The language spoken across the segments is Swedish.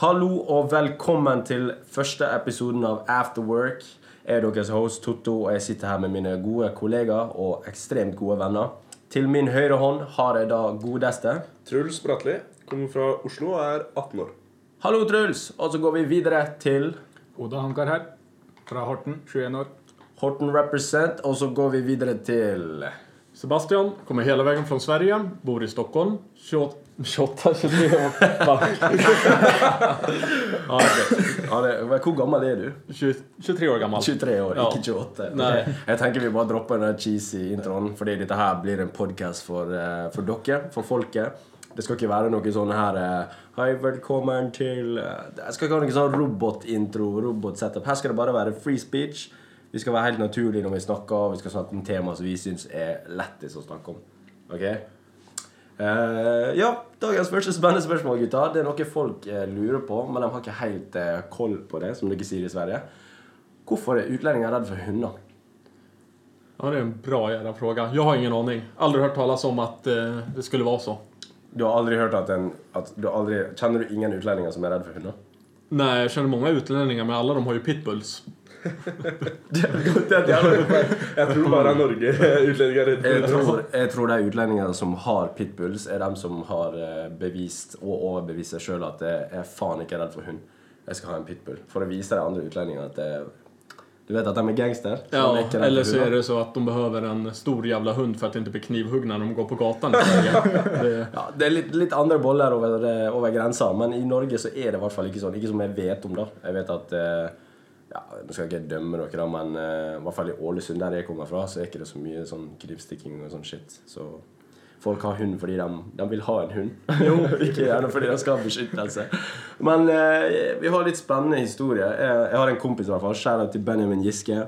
Hallo og velkommen til første episoden av Afterwork. Jeg er deres host Totto, og jeg sitter her med mine gode kollegaer og ekstremt gode venner. Til min høyre hånd har jeg da godeste Truls Bratli kommer fra Oslo og er 18 år. Hallo, Truls! Og så går vi videre til Oda Hankar her, fra Horten, 21 år. Horten Represent, og så går vi videre til Sebastian kommer hela vägen från Sverige, bor i Stockholm, 28, 28 23 år. Ja, det- ja, det, Hvor gammel er du? 20, 23 år gammal. 23 år, Ja. ikke 28. Nei. Ok, Jeg tenker vi bare dropper den der cheesy introen, fordi dette her blir en podcast for, eh, for dere, for folket. Det skal ikke være noe sånn her eh, Hei, velkommen til eh, Det skal ikke være noe sånn robotintro, robotsetup. Her skal det bare være free speech. Vi skal være helt naturlige når vi snakker, vi skal snakke om tema som vi syns er lettest å snakke om. Ok? Eh, ja, dagens første spennende spørsmål, gutta. Det er noe folk eh, lurer på, men de har ikke helt eh, koll på det, som dere sier i Sverige. Hvorfor er utlendinger redd for hunder? Ja, det är en bra jävla fråga. Jag har ingen aning. Aldrig hört talas om att eh, det skulle vara så. Du har aldri hørt at en at du aldri, Kjenner du ingen utlendinger som er redd for hunder? Nej, jag känner många utlänningar, men alla de har ju pitbulls. Jeg tror bare Norge utlendinger er redd Jeg for tror, jeg tror de utlendingene som har pitbulls, er dem som har eh, bevist og overbevist seg sjøl at jeg er faen ikke redd for hund. Jeg skal ha en pitbull. For å vise de andre utlendingene at det, du vet at de er gangster. så de Ja, er eller så är det så att de behöver en stor jävla hund för att inte bli knivhuggna när de går på gatan. Det, Ja, det er litt, litt andre boller over, eh, over grensa, men i Norge så er det i hvert fall ikke sånn. Ikke som jeg vet om, da. Jeg vet at eh, ja, Nå skal jeg ikke dømme dere, men eh, i hvert fall i Ålesund, der jeg kommer fra, så er ikke det så mye sånn knivstikking og sånn shit. Så folk har hund fordi de, de vil ha en hund. ikke gjerne fordi de skal ha beskyttelse. Men eh, vi har litt spennende historie. Jeg, jeg har en kompis, i hvert fall. Kjære til Benjamin Giske.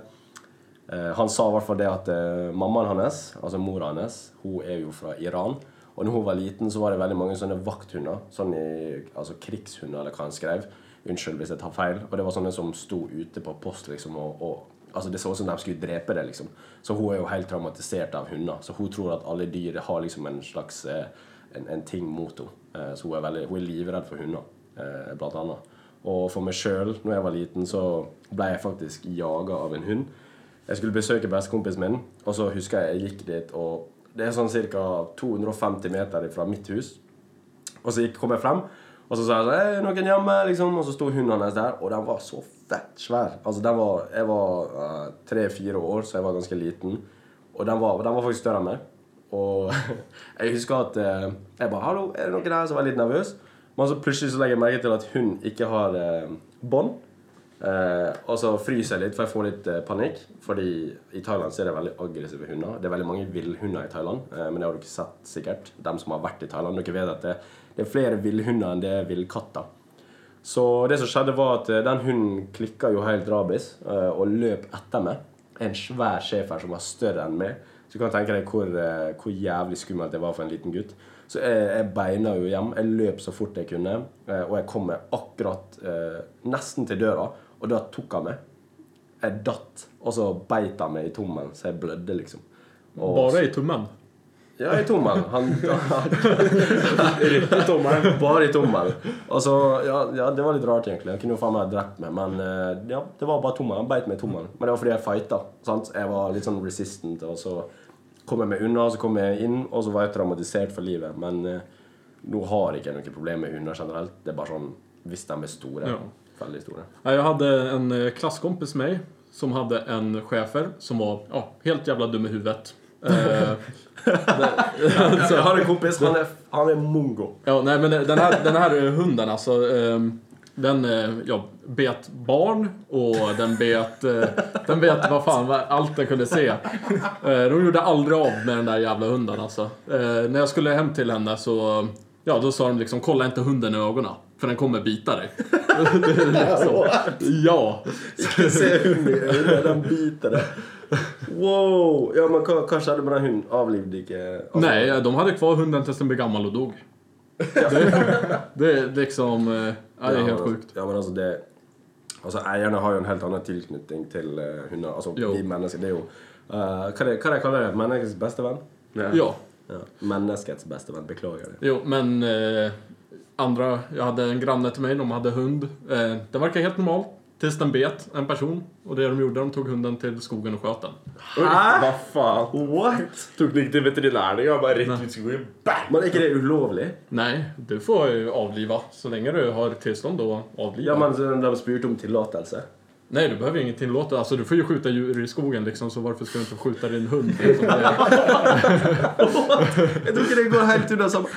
Eh, han sa i hvert fall det at eh, mammaen hans, altså mora hans, hun er jo fra Iran. Og når hun var liten, så var det veldig mange sånne vakthunder. Sånn i, altså krigshunder, eller hva han skrev. Unnskyld hvis jeg tar feil. Og det var sånne som sto ute på post, liksom, og, og altså Det så ut som de skulle drepe det, liksom. Så hun er jo helt traumatisert av hunder. Så hun tror at alle dyr har liksom en slags eh, en, en ting mot henne. Eh, så hun er, veldig, hun er livredd for hunder, eh, blant annet. Og for meg sjøl, når jeg var liten, så ble jeg faktisk jaga av en hund. Jeg skulle besøke bestekompisen min, og så husker jeg jeg gikk dit, og det er sånn ca. 250 meter fra mitt hus. Og så gikk, kom jeg frem, och så sa jag sånn, «Hei, er noen hjemme, liksom, Och så stod hunden där och den var så fett svär. Alltså den var, jag var eh, tre, fyra år, så jag var ganska liten, Och den var, den var faktiskt större än mig. Och jag husker att uh, jag bara, hallå, är det någon där? Så var jag lite nervös. Men så plutselig så legger jeg merke til at hun ikke har eh, bånd. Eh, og så fryser jeg litt, for jeg får litt eh, panikk. Fordi i Thailand så er det veldig aggressive hunder. Det er veldig mange villhunder i Thailand. Eh, men det har dere sett sikkert. De som har vært i Thailand. Dere vet at det, det er flere villhunder enn det er villkatter. Så det som skjedde, var at eh, den hunden klikka jo helt rabies eh, og løp etter meg. En svær schæfer som var større enn meg. Så du kan tenke deg hvor, eh, hvor jævlig skummelt det var for en liten gutt. Så jeg, jeg beina jo hjem. Jeg løp så fort jeg kunne. eh, Og jeg kom meg akkurat eh, nesten til døra, og da tok han meg. Jeg datt, og så beit han meg i tommelen, så jeg blødde, liksom. Og- bara i tummen. Ja, i tommelen. Han, Rett i tommelen. bare i tommelen. Og så, ja, ja, det var litt rart, egentlig. Han kunne jo faen meg ha drept meg, men eh, ja, det var bare tommelen. Han beit meg i tommelen. Men det var fordi jeg fighta. Sant? Jeg var litt sånn resistant, og så kom jeg meg unna, og så kom jeg inn, og så var jeg traumatisert for livet. Men eh, nå har ikke noe problem med hunder generelt. Det er bare sånn hvis de er store. Ja. Veldig store. Ja, Jag hade en eh, klasskompis med mig som hade en schäfer som var ja, helt jävla dum i huvudet. Eh, Så jeg har en kompis, han er, han er mongo. ja, nej, men den här, den här eh, hunden alltså, ehm, den eh, ja, bet barn och den bet, eh, den bet vad fan, allt den kunde se. Eh, de gjorde aldrig av med den där jävla hunden alltså. Eh, när jag skulle hem till henne så, ja då sa de liksom kolla inte hunden i ögonen. För den kommer bita dig. Är liksom, ja. Ikke se hunden den biter deg. Wow! Ja, men med den hunden? Avlivde ikke altså- Nej, de hade kvar hunden tills den blev gammal och dog. Det, det är liksom... eh, Ja, det är helt men- sjukt. Ja, men altså det Altså Eierne har jo en helt annen tilknytning til eh, hunder. Altså Jo. vi mennesker. Det er jo eh, hva, det, hva det kaller det? Menneskets beste venn? Ja. Ja. Menneskets beste venn. Beklager det. Jo, men... Eh, andra, jag hade en granne till mig, de hade hund. Eh, den verkar helt normal. Tills den bet en person. Och det de gjorde, de tog hunden till skogen och sköt den. Oj, vad fan. What? Tok den ikke til veterinæren engang? Bare rett ut skogen. Bang! Men är inte det ulovligt? Nej, du får ju avliva så länge du har tillstånd att avliva. Ja, men så de spurte om tillåtelse. Nej, du behöver inget tillåta. Alltså, du får ju skjuta djur i skogen liksom, så varför ska du inte få skjuta din hund? Liksom, det, Jag tycker det går helt under samma...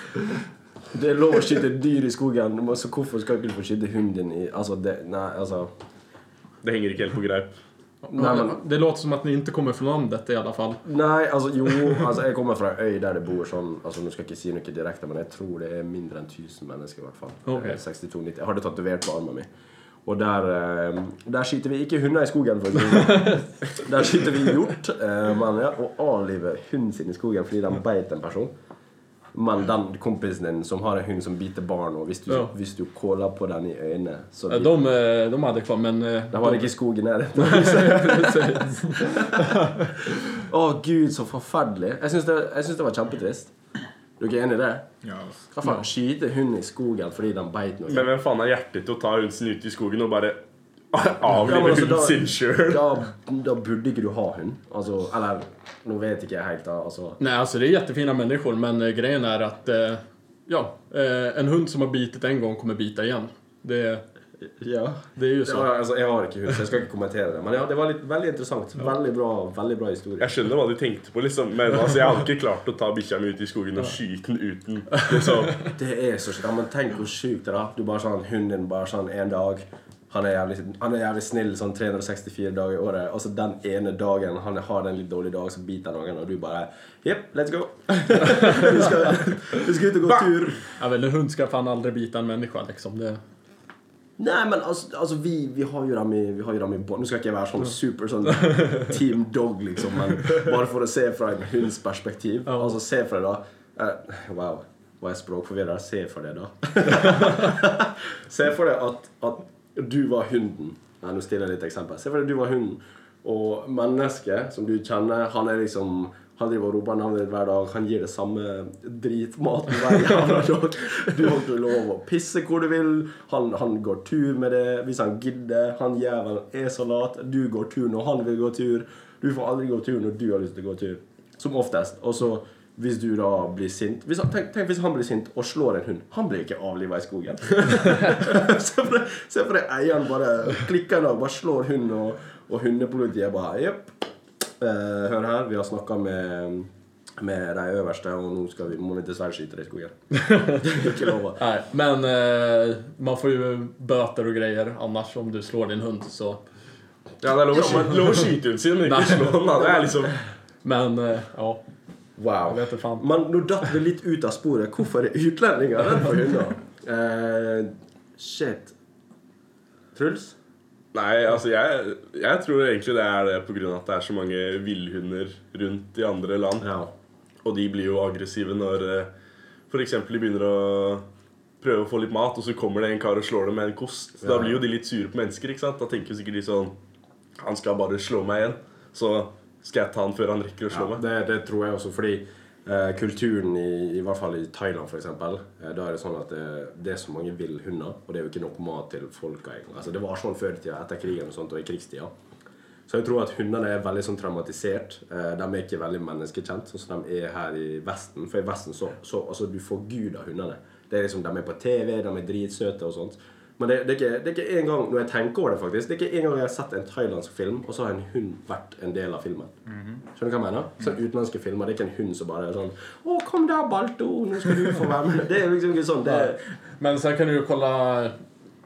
Det är lov att skjuta dyr i skogen, så varför ska du inte få skjuta hunden i... Alltså, det, nej, alltså... Det henger ikke helt på greip. Nej, men, det låter som att ni inte kommer från landet i alla fall. nej, alltså jo, alltså jag kommer från en ö där det bor sån, alltså nu ska jag inte säga något direkt, men jag tror det är mindre än tusen människor i alla fall. Eh, 62, 90. Jag har det tatuerat på armen min. Och där, eh, där skjuter vi inte hundar i skogen för att Där skjuter vi hjort, eh, men ja, och avlivar hunden sin i skogen för den beit en person. Men den kompisen som har en hund som biter barn och hvis du, Ja. hvis du kollar på den i ögonen så Eh, De, eh, de hade kvar, men... eh, den var inte i skogen här. Åh gud så förfärligt. Jag syns det, jag syns det var kämpetrist. Du är enig i det? Ja. Hva faen? Skyte hund i skogen fordi den beit noe? Men hvem faen har hjerte til å ta hunden ut i skogen og bare Ja, avlive men altså, hunden da- sin sjøl? Da, da burde ikke du ha hund. Altså, eller Nå vet ikke jeg helt, da. Altså. Nej, alltså det är jättefina människor, men eh, grejen är att... Eh, ja, eh, en hund som har bitit en gång kommer bita igen. Det, Ja. det är ju så. Ja, altså, jeg har ikke hund, så jeg skal ikke kommentere det. Men ja, det var litt, veldig interessant. Veldig bra, veldig bra historie. Jeg skjønner hva de tenkte på, liksom. Men altså, jeg hadde ikke klart å ta bikkja mi ut i skogen og skyte den uten liksom. Det er så sjukt. Ja, men tenk hvor sjukt det er. da. Du bare sånn, Hunden din bare sånn en dag han er, jævlig, han er jævlig snill sånn 364 dager i året. Og så den ene dagen han har en litt dårlig dag, så biter han noen, og du bare Jepp, let's go. vi, skal, vi skal ut og gå tur. Ja, väl, en hund ska fan aldrig bita en människa liksom. Det, Nei, men altså, altså vi, vi har jo dem i, vi har jo dem i. Nå skal ikke jeg være sånn super sånn team dog, liksom, men bare for å se fra en hunds perspektiv. Ja. Altså, se for deg da eh, Wow, var jeg språkforvirra? Se for deg, da. se for deg at, at du var hunden. Ja, nå stiller jeg litt eksempel. Se for deg du var hunden, og mennesket som du kjenner, han er liksom han driver og roper navnet ditt hver dag. Han gir det samme dritmaten hver jævla dag. Du har ikke lov å pisse hvor du vil. Han, han går tur med det hvis han gidder. Han jævelen er så lat. Du går tur når han vil gå tur. Du får aldri gå tur når du har lyst til å gå tur. Som oftest. Og så hvis du da blir sint hvis han, tenk, tenk hvis han blir sint og slår en hund. Han blir ikke avliva i skogen. se for deg se for deg eieren bare klikker en dag, bare slår hunden, og, og hundepolitiet bare Jepp. Eh, hør her, vi har snakka med, med de øverste, og nå skal vi, må vi dessverre skyte deg i skogen. det er ikke lov. å- nej, men eh, man får ju böter och grejer annars om du slår din hund. Så. Ja, det er lov å skyte, hunden sin, men ikke slå den. Det er liksom Men eh, ja, jag Wow. vet inte fan. Men nå datt vi litt ut av sporet. Hvorfor er utlendinger redd for hunder? Eh, shit. Truls? Nei, altså jeg, jeg tror egentlig det er det pga. at det er så mange villhunder rundt i andre land. Ja. Og de blir jo aggressive når eh, eksempel de begynner å prøve å få litt mat, og så kommer det en kar og slår dem med en kost. Da Ja. blir jo de litt sure på mennesker. ikke sant? Da tenker sikkert de sånn Han skal bare slå meg igjen. Så skal jeg ta han før han rekker å slå Ja, det, det tror jeg også, fordi eh, kulturen i, i hvert fall i Thailand eksempel, eh, da er det sånn at det, det er så mange villhunder, og det er jo ikke nok mat til folka egentlig. Altså, det var sånn før i tida, etter krigen og sånt, og i krigstida. Så jeg tror at hundene er veldig sånn traumatisert. Eh, de er ikke veldig menneskekjent, sånn som de er her i Vesten. For i Vesten så, så altså, du får gud av hundene. Det er liksom, De er på TV, de er dritsøte og sånt. Men det, det, er ikke, det er ikke en gang når jeg tenker over det faktisk, det er ikke en gang jeg har sett en thailandsk film, og så har en hund vært en del av filmen. Skjønner du hva jeg mener? Sånn utenlandske filmer, det er ikke en hund som bare er sånn Å, kom der, Balto, nå skal du få være med. Det er liksom ikke sånn. Det Men sen kan du ju kolla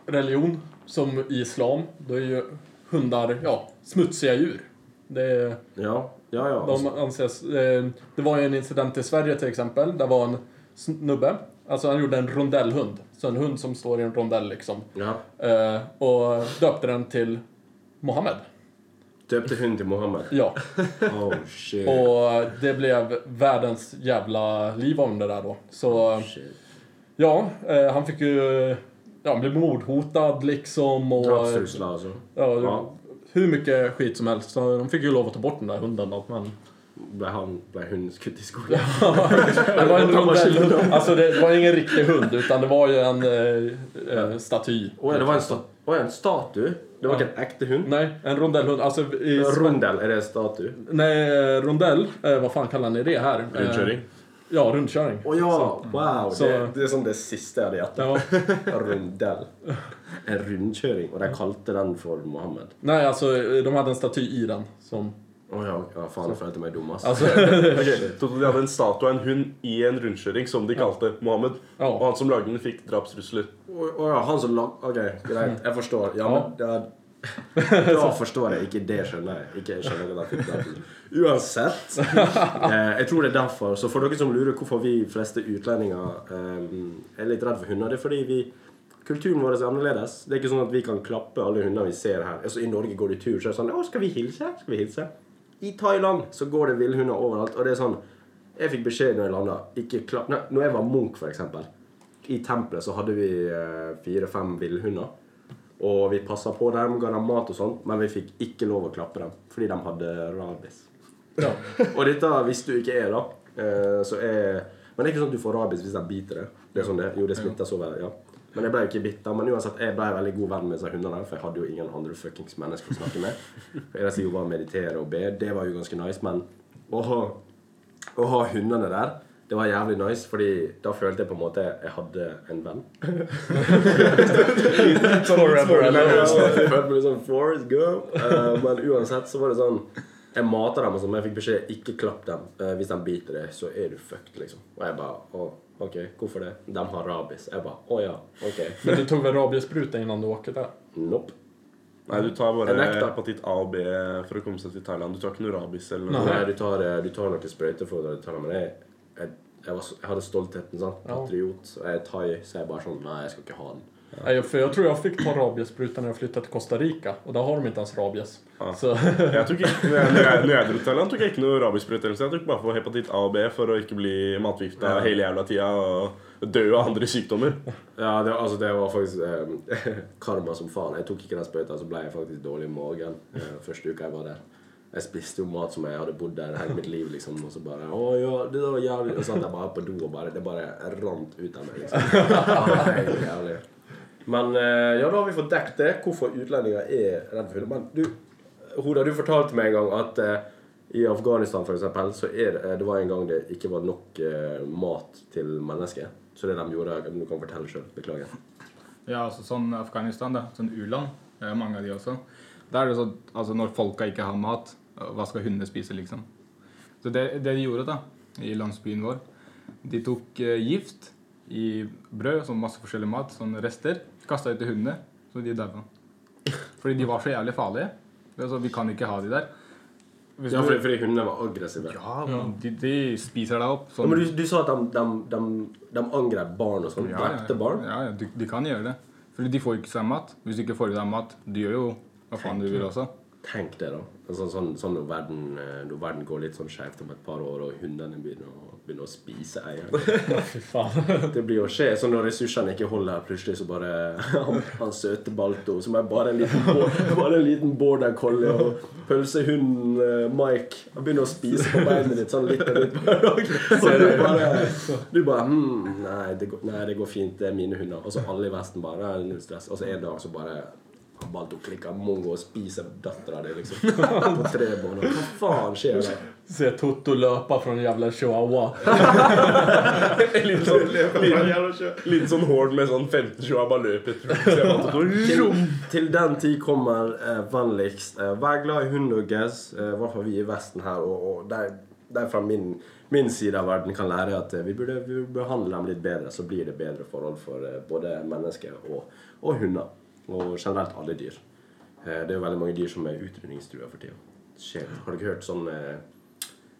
religion, som i islam. Då är ju hundar, ja, smutsiga djur. Det är, ja, ja, ja. de anses, det var ju en incident i Sverige till exempel. Där var en snubbe, alltså han gjorde en rondellhund. Så en hund som står i en rondell liksom. ja. Eh, och döpte den till Mohammed. Döpte hund till Mohammed. Ja. Oh shit. Och det blev världens jävla liv om det där då. Så shit. ja, eh, han fick ju... Ja, han blev mordhotad liksom och... Alltså. Ja, Ja. Hur mycket skit som helst. Så de fick ju lov att ta bort den där hunden då. Men ble, han, ble hunden i skogen. Det var en rondellhund. Alltså det var ingen riktig hund utan det var ju en eh, eh, staty. Ja, det var en, sta ja, en statue? Det var ikke en ekte hund? Nej, en rondellhund. Alltså i Rondell, är det en statue? Nej, eh, rondell. Eh, vad fan kallar ni det här? Eh, Rundkjøring. Ja, rundkörning. Å ja, wow! Så- Det, det er sånn det siste jeg hadde gjetta. Ja. Rundell. En rundkjøring. Og de kalte den for Mohammed. Nej, alltså de hade en staty i den. Som, Å ja, ja, faen, jeg følte meg dum, ass. alltså, Ok, Toto, De hadde en statue av en hund i en rundkjøring som de kalte Mohammed. Ja. Og han som lagde den, fikk drapstrusler. Å å ja, han som lag... Ok, greit. Jeg forstår. Ja, Ja. men da, da forstår jeg. Ikke det skjønner jeg. Ikke jeg skjønner jeg. Uansett. Eh, jeg tror det er derfor. Så for dere som lurer hvorfor vi fleste utlendinger eh, er litt redd for hunder, det er fordi vi Kulturen vår er annerledes. Det er ikke sånn at vi kan klappe alle hundene vi ser her. Altså, I Norge går det tur, så er det sånn Å, skal vi hilse? Skal vi hilse? I Thailand så går det villhunder overalt, og det er sånn Jeg fikk beskjed når jeg landa Ikke klapp Nei, når jeg var munk, for eksempel. I tempelet så hadde vi eh, fire-fem villhunder. Og vi passa på dem, ga dem mat og sånt, men vi fikk ikke lov å klappe dem fordi de hadde rabies. ja. Og dette visste du ikke er, da. Eh, så er, men det er ikke sånn at du får rabies hvis de biter deg. Det er sånn det, jo, det smitter så vel, ja. Men jeg ble jo ikke bitt. da, Men uansett, jeg ble veldig god venn med disse hundene. For jeg hadde jo ingen andre fuckings mennesker å snakke med. For Jeg reiste jo bare å meditere og be. Det var jo ganske nice. Men å ha, å ha hundene der, det var jævlig nice. Fordi da følte jeg på en måte jeg hadde en venn. Forever alone. jeg sånn Forrest Gump. Eh, men uansett så var det sånn Jeg mater dem, og sånn, men jeg fikk beskjed ikke klapp dem. Eh, hvis de biter deg, så er du fucked, liksom. Og jeg bare Å, OK, hvorfor det? De har rabies. Jeg bare Å ja, OK. Men du tog väl rabiesspruta innan du åkte där? Nope. Nei, du tar bare Jeg nekter. hepatitt A og B for å komme seg til Thailand. Du tar noe rabies eller noe. Nei, du tar, eh, du tar dra til Thailand, men jeg, jeg, jeg, var, så- jeg hadde stoltheten. sant? Patriot. Og jeg er thai, så jeg er bare sånn Nei, jeg skal ikke ha den. Nej, för jag tror jag fick ta rabiessprutan när jag flyttade till Costa Rica. Och där har de inte ens rabies. Ja. Så, Jeg tok ikke, når, jeg, dro til Thailand, tok jeg ikke noe rabiesprøyte. Jeg tok bare for hepatitt A og B for å ikke bli matforgifta Ja. hele jævla tida og dø av andre sykdommer. Ja, det, altså, det var faktisk eh, karma som faen. Jeg tok ikke den sprøyta, så ble jeg faktisk dårlig i magen eh, første uka jeg var der. Jeg spiste jo mat som jeg hadde bodd der hele mitt liv, liksom, og så bare Å ja, det var jævlig Og så satt jeg bare på do, og bare, det bare rant ut av meg, liksom. Ja, helt jævlig. Men eh, ja, da har vi fått dekket det, hvorfor utlendinger er redd for hunder. Men du, Hoda, du fortalte meg en gang at eh, i Afghanistan for eksempel, så er det, eh, det var en gang det ikke var nok eh, mat til mennesker. Så det de gjorde Du kan fortelle sjøl. Beklager. Ja, altså sånn Afghanistan, da. Sånn u-land. Det er mange av de også. Der er det sånn altså når folka ikke har mat, hva skal hundene spise, liksom? Så det, det de gjorde da, i landsbyen vår, de tok eh, gift i brød, sånn masse forskjellig mat, sånne rester, kasta ut til hundene, så de daua. Fordi de var så jævlig farlige. Altså, vi kan ikke ha de der. Hvis Ja, fordi, fordi hundene var aggressive. ja, men de, de spiser deg opp. Ja, men du, du sa at de, de, de, de angrep barn og sånn. Ja, ja, Drepte barn. Ja, ja, de, de kan gjøre det. Fordi de får ikke seg mat. Hvis du ikke får i deg mat, du gjør jo hva faen du vil også. Tenk det, da. Altså, sånn, sånn når, verden, eh, når verden går litt sånn skjevt om et par år, og hundene begynner å, begynner å spise eieren. Det blir å skje. Så når ressursene ikke holder, plutselig så bare Han, han søte Balto, som er bare en liten, bare en liten border collie, og pølsehunden eh, Mike Han begynner å spise på beinet ditt sånn litt og litt hver dag. Så du bare, du bare hm, nei det, går, nei, det går fint. Det er mine hunder. Og så alle i Vesten bare null stress. Og så en dag så bare Balto klikker mongo og spiser dattera di, liksom. På tre måneder. Hva faen skjer der? Se Toto löpa från jävla chihuahua. Liten sånn horde med sånn 15 sjua bare løper etter. Så jeg bare tok- til, til den tid kommer eh, vennligst eh, Vær glad i hund og gess, eh, fall vi i Vesten her. Og, og der, der fra min, min side av verden kan lære at eh, vi burde, vi burde behandle dem litt bedre, så blir det bedre forhold for eh, både mennesker og, og hunder. Og generelt alle dyr. Eh, det er jo veldig mange dyr som er utrydningstrua for tida. Shit. Har dere hørt sånn eh,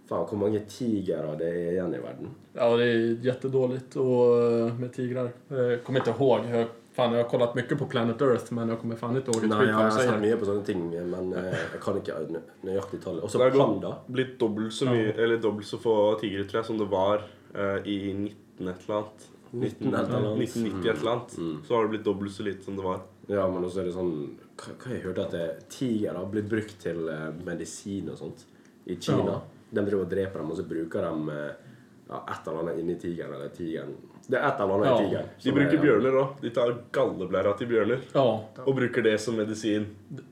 Faen, hvor mange tigre det er igjen i verden? Ja, det är jättedåligt och, eh, med tigrar. Jag kommer inte ihåg. Jag, fan, jag har kollat mycket på Planet Earth men jag kommer fan inte ihåg ett Nei, skit ja, vad jeg de har sett säger. mye på sånne ting, men eh, jeg kan ikke nø- nøyaktig tallet. Og så Det er panda. blitt dobbelt så mye, eller dobbelt så få tigre, tror jeg, som det var eh, i 19 et eller annet. 19 et eller annet. 1990 et eller annet. Mm. Så har det blitt dobbelt så lite som det var. Ja, men også er det sånn Hva, hva jeg hørte at det, tiger har blitt brukt til eh, medisin og sånt i Kina. de driver og dreper dem, og så bruker de eh, ja, et eller annet inni tigeren, eller tigeren Det er et eller annet Ja, i tigeren. De som bruker er- bjørner òg. De tar galleblæra til bjørner Ja, og bruker det som medisin.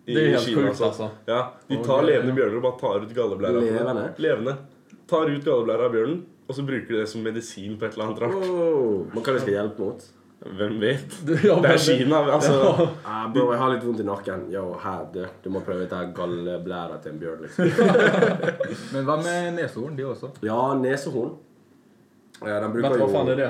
i det är helt Kina, sjukt alltså. Ja, De tar levende bjørner og bare tar ut galleblæra. Levende? Levende. Tar ut galleblæra av bjørnen, og så bruker de det som medisin på et eller annet rart. Oh, men hva det skal hjelpe mot? Hvem vet? Ja, Det er Kina. altså... Ja. Ah, bro, jeg har litt vondt i nakken. Yo, her, du, du må prøve dette galleblæra til en bjørn, liksom. Men hva med neshorn? De også? Ja, nesehorn. Ja, de bruker Vänta, jo vad fan är det?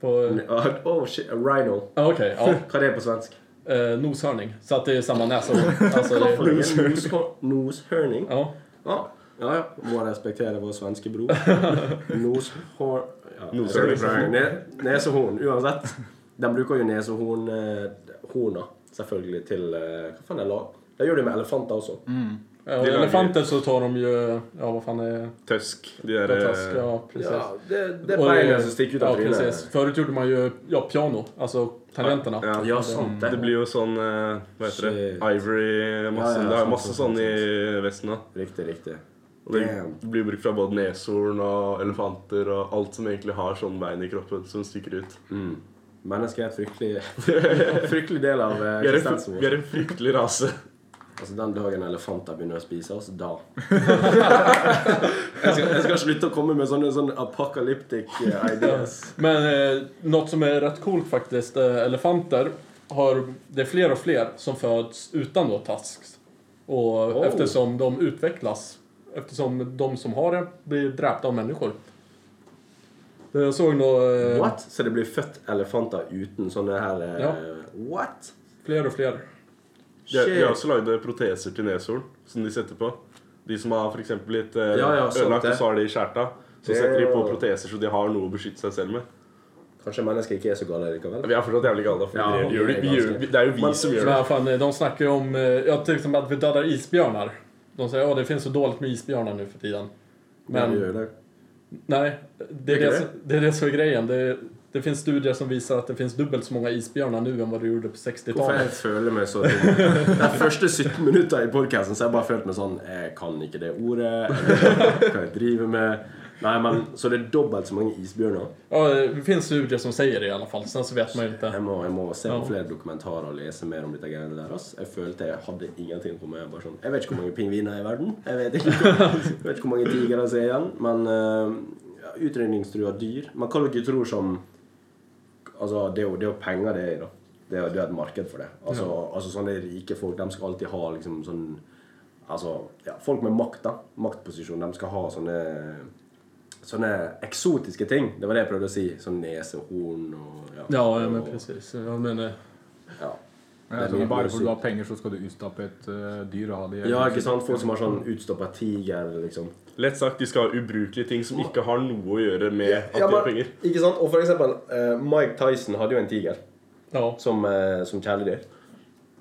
På... Ah, Oh, shit. Rhino. Ja, okej. ja. Hva er det på svensk? Eh, noshörning. Så att det är samma näsa. Alltså, det, Noshør- Noshørning? ja. Ja. ja, ja. Må respektere vår svenske bror. Noshår... Ja, Noshørning. jeg skal ikke prøve. Ne nesehorn, uansett. De bruker jo nesehorn-horna, selvfølgelig, til eh, Hva faen er det? Det gjør de med elefanter også. Ja, och Det elefanter så tar de ju... Ja, vad fan är Tøsk. De der Task, eh, ja, precis. Ja, det, det Och beina som stikker ut av ja, trynet. precis. Förut gjorde man ju ja, piano, alltså tangenterna. Ja. Ja, sant det. Det blir sånn eh, Hva heter det? Shit. Ivory masse, Ja, ja, Det masse sant, sånn sant, i Vesten. da Riktig, riktig. Og det Damn. blir brukt fra både neshorn og elefanter og alt som egentlig har sånn bein i kroppen som stikker ut. Mm. Mennesket er et fryktelig, fryktelig del av eh, Vi en, eksistensen vi vår. er en fryktelig rase. Altså, Den dagen elefanter begynner å spise oss, da jeg, skal, jeg skal slutte å komme med sånne, sånne apocalyptic eh, ideas. Men eh, något som är rätt coolt faktiskt, eh, elefanter har, det är fler och fler som föds utan då tusks. Och Oh. eftersom de utvecklas, eftersom de som har det blir dräpta av människor. Eh, Jag såg nog eh, What? Så det blir født elefanter uten sånne her eh, Ja. What? fler och fler. Shit. har også lagd proteser til neshorn som de setter på. De som har for eksempel blitt eh, Ja, ja, sant ødelagt, det. og så har de skjærta. Så Det- setter de på proteser så de har noe å beskytte seg selv med. Kanskje mennesker ikke er så gale likevel? Vi er fortsatt jævlig gale. For Ja, vi gjør det, vi gjør, det er jo vi Men- som gjør Men det. fan, de snackar ju om, eh, ja till exempel att vi dödar isbjörnar. De säger att det finns så dåligt med isbjörnar nu för tiden. Men, Men gjør det. nej, det är det, som- det är det som är grejen. Det, det finns studier som visar att det finns dubbelt så många isbjörnar nu än vad det gjorde på Hvorfor jeg 60-talet. føler meg så dum? De første 17 minutter i podcasten så har jeg bare følt meg sånn Jeg kan ikke det ordet. Ikke hva jeg driver med. Nei, men Så det er dobbelt så mange isbjørner? Ja, det finns studier som säger det i alla fall. Sen så vet man ju inte. Jeg må, jeg må se på Ja. flere dokumentarer og lese mer om dette greiene der. ass. Jeg følte jeg hadde ingenting på meg. Jeg Bare sånn, jeg vet ikke hvor mange pingviner er i verden. Jeg vet ikke, jeg vet ikke hvor mange tigre som er igjen. Men uh, ja, utrydningstrua dyr. Men hva dere tror som Altså, det det jo penger det i, da. Det er, det er et marked for det. Altså, altså Sånne rike folk de skal alltid ha liksom sånn Altså, ja, folk med makt, da. Maktposisjon. De skal ha Sånne eksotiske ting. Det var det jeg prøvde å si. Sånn nesehorn og Ja, ja og- men precis. Ja, men, eh, ja. Ja, Det er så mye bare musikk. fordi du har penger, så skal du utstappe et eh, dyr og ha det ja, ikke sant? Folk som har sånn utstoppa tiger, liksom. Lett sagt, de skal ha ubrukelige ting som ikke har noe å gjøre med at de Ja, har men- penger. Ikke sant? Og for eksempel, eh, Mike Tyson hadde jo en tiger ja. som, uh, som kjæledyr.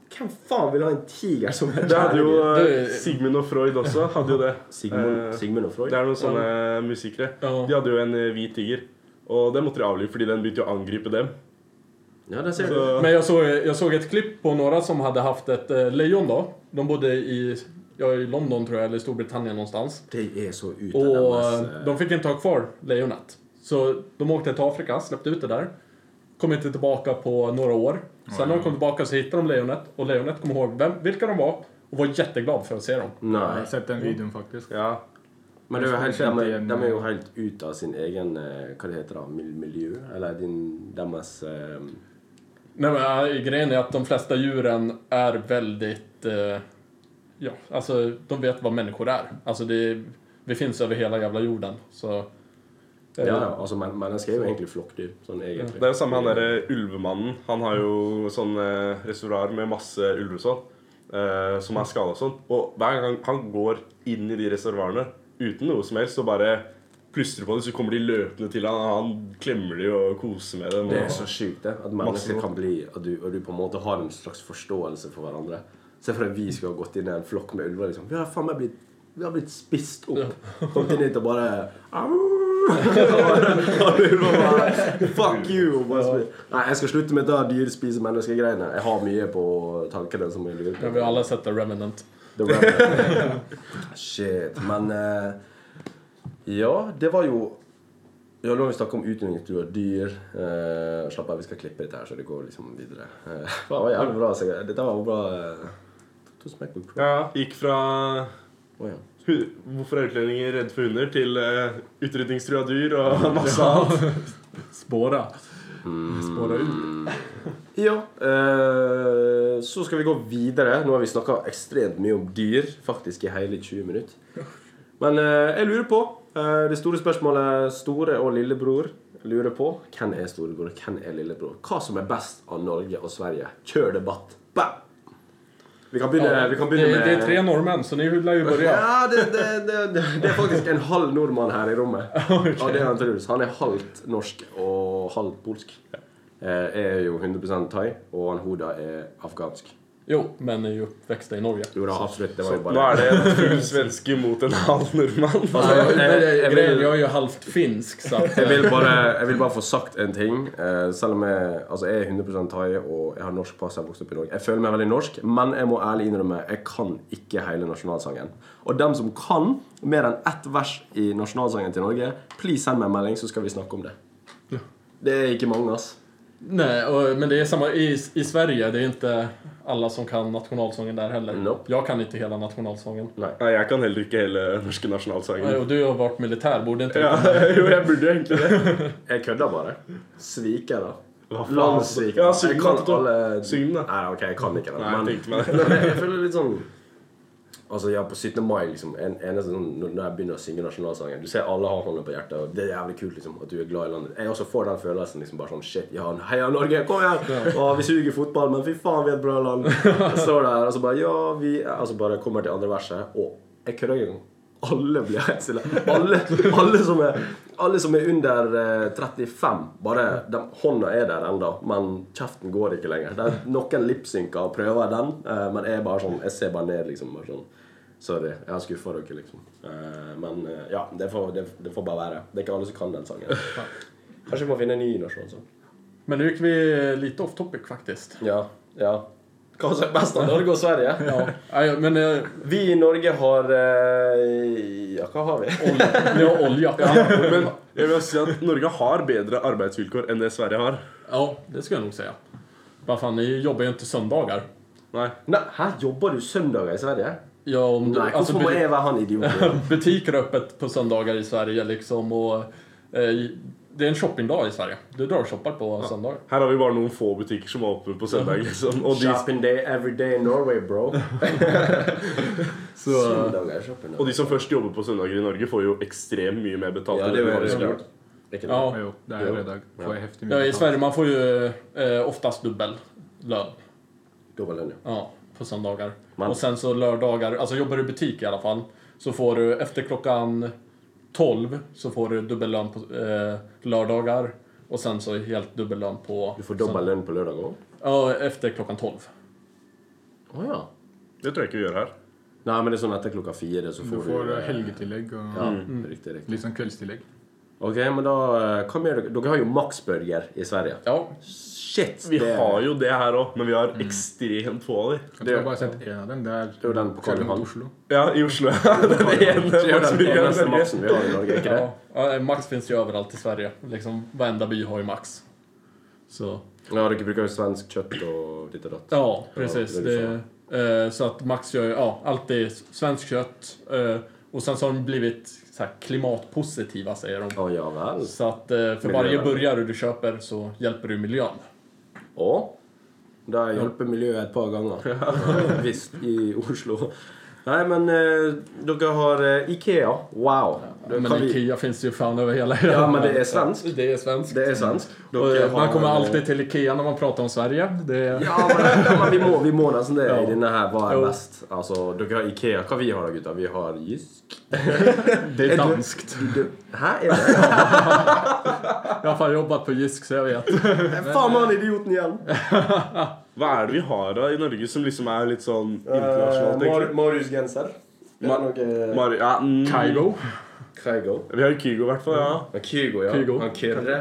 Hvem faen vil ha en tiger som Det hadde jo kjæledyr? eh, Det- Sigmund og Freud også. hadde jo det. Sigmund, Eh, Sigmund og Freud? Det er noen sånne musikere. Ja. De hadde jo en eh, hvit tiger. Og den måtte de avlive fordi den å angripe dem. Ja, det ser du. Så, Men jag såg, jag såg ett klipp på några som hade haft ett eh, lejon då. De bodde i, ja, i London tror jag, eller i Storbritannien någonstans. Det er så ut Och eh, eh, de fick inte ha kvar lejonet. Så de åkte till Afrika, släppte ut det där. Kom inte tillbaka på några år. Sen när de kom tillbaka så hittade de lejonet. Och lejonet kom ihåg vem, vilka de var. Och var jätteglad för att se dem. Jeg Nei. har sett den videoen, faktisk. ja. Men det jo helt, de, igjen- de er jo helt ut av sin egen eh, Hva det heter da? Mil miljø? Eller din, deres eh, Nej, men, äh, grejen är att de flesta djuren är väldigt... Eh, ja, alltså de vet vad människor är. Alltså det, vi finns över hela jävla jorden. Så... eh, Ja, ja, altså men, mennesker er jo egentlig flokkdyr, sånn egentlig. Det er jo samme han derre ulvemannen. Han har jo sånn eh, reservoar med masse ulver og sånn. Eh, som er skada og sånn. Og hver gang han går inn i de reservoarene uten noe som helst, så bare plystrer på det, så kommer de løpende til han, og han klemmer de og koser med dem. Det er så sjukt, det. At mennesker kan bli At du, og du på en måte har en slags forståelse for hverandre. Se for deg vi skulle ha gått inn i en flokk med ulver. Liksom. Vi har faen meg blitt vi har blitt spist opp. Kommet inn hit og bare ulver bare, Fuck you! Bare. Nei, jeg skal slutte med det dyr spiser mennesker-greiene. Jeg har mye på tankene som jeg lurer på. vi har alla sett The Revenant. The Revenant. Shit. Men eh, Ja, det var jo Ja, nå har vi snakka om utrydningstrua dyr. Eh, slapp av, vi skal klippe dette her, så det går liksom videre. Eh, det var jævlig bra. Jeg- dette var bra. Eh, to gikk fra Å, ja. Hvorfor er utlendinger redde for hunder? til uh, utrydningstrua dyr og masse annet. Spåra. Mm. Spåra ut. Ja, eh, så skal vi gå videre. Nå har vi snakka ekstremt mye om dyr, faktisk i hele 20 minutter. Men eh, jeg lurer på eh, det store spørsmålet Store og lillebror lurer på. Hvem er storebror, hvem er lillebror? Hva som er best av Norge og Sverige? Kjør debatt. Bam! Vi kan begynne, vi kan det, begynne med det är tre norrmän, så ni lär ju börja. Ja, det, det, det, det, det er faktisk en halv nordmann her i rommet. Ja, det han Truls. Han er halvt norsk og halvt polsk. Eh, Jeg er jo 100 thai, og han Hoda er afghansk. Jo, men är ju uppväxta i Norge. Jo da, absolutt. Det var jo Nå bare er det en full svenske mot en halv men jeg, det- jeg, grejen, vil, jag är ju halvt finsk, så att... jeg, vil bare, jeg vil bare få sagt en ting. Eh, Selv jeg, altså jeg er 100 thai og jeg har norsk pass, jeg har vokst opp i Norge. Jeg føler meg veldig norsk, men jeg må ærlig innrømme jeg kan ikke hele nasjonalsangen. Og dem som kan mer enn ett vers i nasjonalsangen til Norge, please send meg en melding, så skal vi snakke om det. Det er ikke mange, ass. Nej, och, men det är samma i, i Sverige. Det är inte alla som kan nationalsången där heller. Nope. Jag kan inte hela nationalsången. Nei. Nei, jeg kan heller ikke hele norske Nej, nasjonalsangen. Och du har varit militär, borde inte Ja, jo, jeg burde egentlig det. Jeg kødder bare. Svikere. Hva faen? Landssvikere. Ja, syng jeg den, kan Otto. alle Syng den. Nei, ok, jeg kan det. Nei, jeg Men, men jeg føler litt sånn Altså, ja, på 17. mai, liksom en, Når når jeg begynner å synge nasjonalsangen Du ser alle har hånda på hjertet, og det er jævlig kult liksom, at du er glad i landet. Jeg også får den følelsen liksom bare sånn Shit, ja, heia Norge, kom igjen! Å, vi suger fotball, men fy faen, vi er et bra land. Jeg står der og så bare Ja, vi Altså bare kommer til andre verset, og jeg kødder ikke engang. Alle blir helt stille. Alle, alle, som er, alle som er under eh, 35, bare de, Hånda er der ennå, men kjeften går ikke lenger. Det er Noen lipsynker og prøver den, eh, men jeg bare sånn Jeg ser bare ned, liksom. Bare sånn Sorry, jeg har skuffa dere, liksom. Eh, men eh, ja, det får, det, det får bare være. Det er ikke alle som kan den sangen. Kanskje vi må finne en ny nasjonalsang. Men nu gick vi lite off topic faktiskt. Ja. ja. Best av Norge og Sverige? Ja, nej, men eh, Vi i Norge har eh, Ja, hva har vi? olja. Ni har olja. Men jeg vil si at Norge har bedre arbeidsvilkår enn det Sverige har. Ja, det ska jag nog säga. Vad fan, ni jobbar ju inte söndagar. Nei. Nei, Hæ, jobber du søndager i Sverige? Ja, om du, Nei, alltså, hvorfor må bu- jeg være han idioten? butiker är öppet på söndagar i Sverige liksom och eh, det är en shoppingdag i Sverige. Du drar och shoppar på söndagar. Her har vi bare noen få butikker som er åpne på søndag. liksom. De, Shopping day every day in Norway, bro. Så, shopping og de som først jobber på søndager i Norge, får jo ekstremt mye mer betalt. Ja, det har jo Sverige. klart. Det? ja, Jo, det jo fredag. Får jeg heftig ja, I. Sverige man får ju eh, oftast dubbel lön. Dobbel lønn, ja. Ja, på söndagar. Men- Och sen så lördagar, alltså jobbar du i butik i alla fall, så får du efter klockan 12 så får du dubbellön på eh, lördagar och sen så helt dubbellön på... Du får dobbel lønn på lørdag òg? Ja, efter klockan 12. Å ja. Det tror jeg ikke vi gjør her. Nei, men det er sånn etter klokka fire, så Du får du får eh, helgetillegg og Ja, riktig, riktig. litt sånn kveldstillegg. Ok, men da eh, mer dere? Dere har jo Max-burger i Sverige. Ja, Shit! Vi det- har jo det her òg, men vi har ekstremt få av de. Jeg tror jeg bare har sett én av dem. Det er, Det jo den på Karl Johan. Oslo. Ja, i Oslo. Den Det Norge. Maxen vi har i Norge, ikke det? ja. ja, Max finns ju överallt i Sverige. Liksom, varenda by har ju Max. Så, Ja, dere bruker jo svensk kjøtt og ditt og datt. ja, precis. det är Det, eh, så att Max gör ju ja, alltid svenskt kött. Eh, och sen så har de blivit så här, klimatpositiva, säger de. Å ja. Så att eh, för varje burgare du köper så hjälper du miljön. Å? Det har hjulpet miljøet et par ganger. Visst, i Oslo. Nei, men eh, dere har Ikea. Wow. Men kan vi- Ikea finns ju fan över hela Ja, men det är svenskt. Det är svenskt. Det er svensk. Och, Dere eh, man har- kommer alltid till Ikea när man pratar om Sverige. Det är... Ja, men, ja, men vi må, vi det Ja. i denne her. Hva er Jo. best? Altså, dere har Ikea. Hva vi har da, gutta? Vi har Jysk. Det Är är du- danskt. Du, hæ? Er det? Jag har fan jobbat på Jysk så jag vet. Faen meg han idioten igjen! Hva er det vi har da i Norge som liksom er litt sånn internasjonalt? Mar egentlig? Marius Genser. Det Ma- er noe Mar ja, mm, Kygo. Kygo. Vi har Kygo i hvert fall, ja. Ja, Kygo, ja. Kygo. Han Kyrre.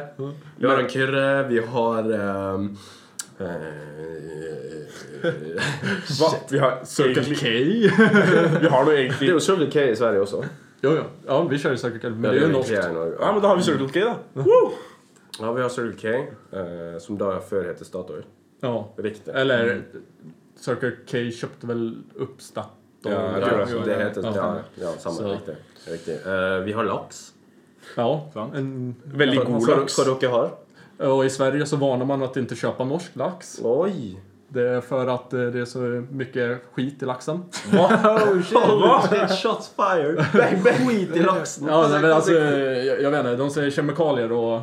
Vi har en Kyrre, vi har eh, Hva? Vi har Circle K. vi har noe Det er egentlig jo Circle K i Sverige også. Jo, jo. Ja, vi kör ju Circle K. Men det är Ja, ju det norskt. Ja, men da har vi Circle K, da. Woo! Ja, vi har Circle K, eh, som da før heter Statoil. Ja. Riktig. Eller Circle K köpte väl upp Statoil. Ja, jag tror det. det heter Ja. ja, samma. Så. Riktig. riktig. Eh, vi har lax. Ja, en, Veldig Hva, god hva dere har? och i Sverige så varnar man att inte köpa norsk lax. Oj! Det är för att eh, det är så mycket skit i laxen. Oh shit, shots fired! Skit i laxen! Ja, nej, men alltså, jag, jag vet inte, de säger kemikalier och